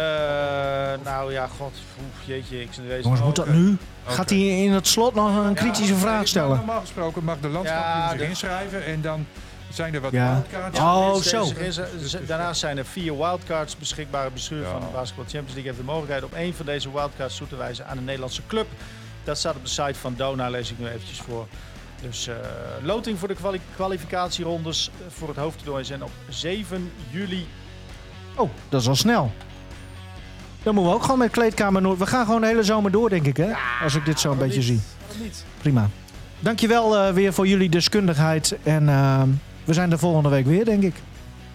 S4: nou ja, god. Oef, jeetje, ik zit deze
S2: jongens, moet dat nu? Gaat hij in het slot nog een kritische vraag stellen?
S3: Normaal gesproken mag de landskampioen
S4: Ja,
S3: zich
S4: de-
S3: inschrijven en dan zijn er wat
S2: Ja.
S3: wildcards.
S2: Oh, zo.
S4: Daarnaast zijn er vier wildcards beschikbaar. Het bestuur van de Basketball Champions League heeft de mogelijkheid om één van deze wildcards toe te wijzen aan een Nederlandse club. Dat staat op de site van Dona, lees ik nu eventjes voor. Dus eh, loting voor de kwali- kwalificatierondes voor het hoofdtoernooi zijn op 7 juli.
S2: Oh, dat is al snel. Dan moeten we ook gewoon met Kleedkamer Noord. We gaan gewoon de hele zomer door, denk ik, hè? Als ik dit zo een beetje
S4: niet?
S2: zie.
S4: Niet?
S2: Prima. Dankjewel eh weer voor jullie deskundigheid. En eh, we zijn de volgende week weer, denk ik.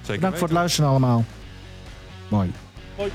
S3: Zeker
S2: Bedankt voor het luisteren allemaal. Mooi.
S4: Hoi.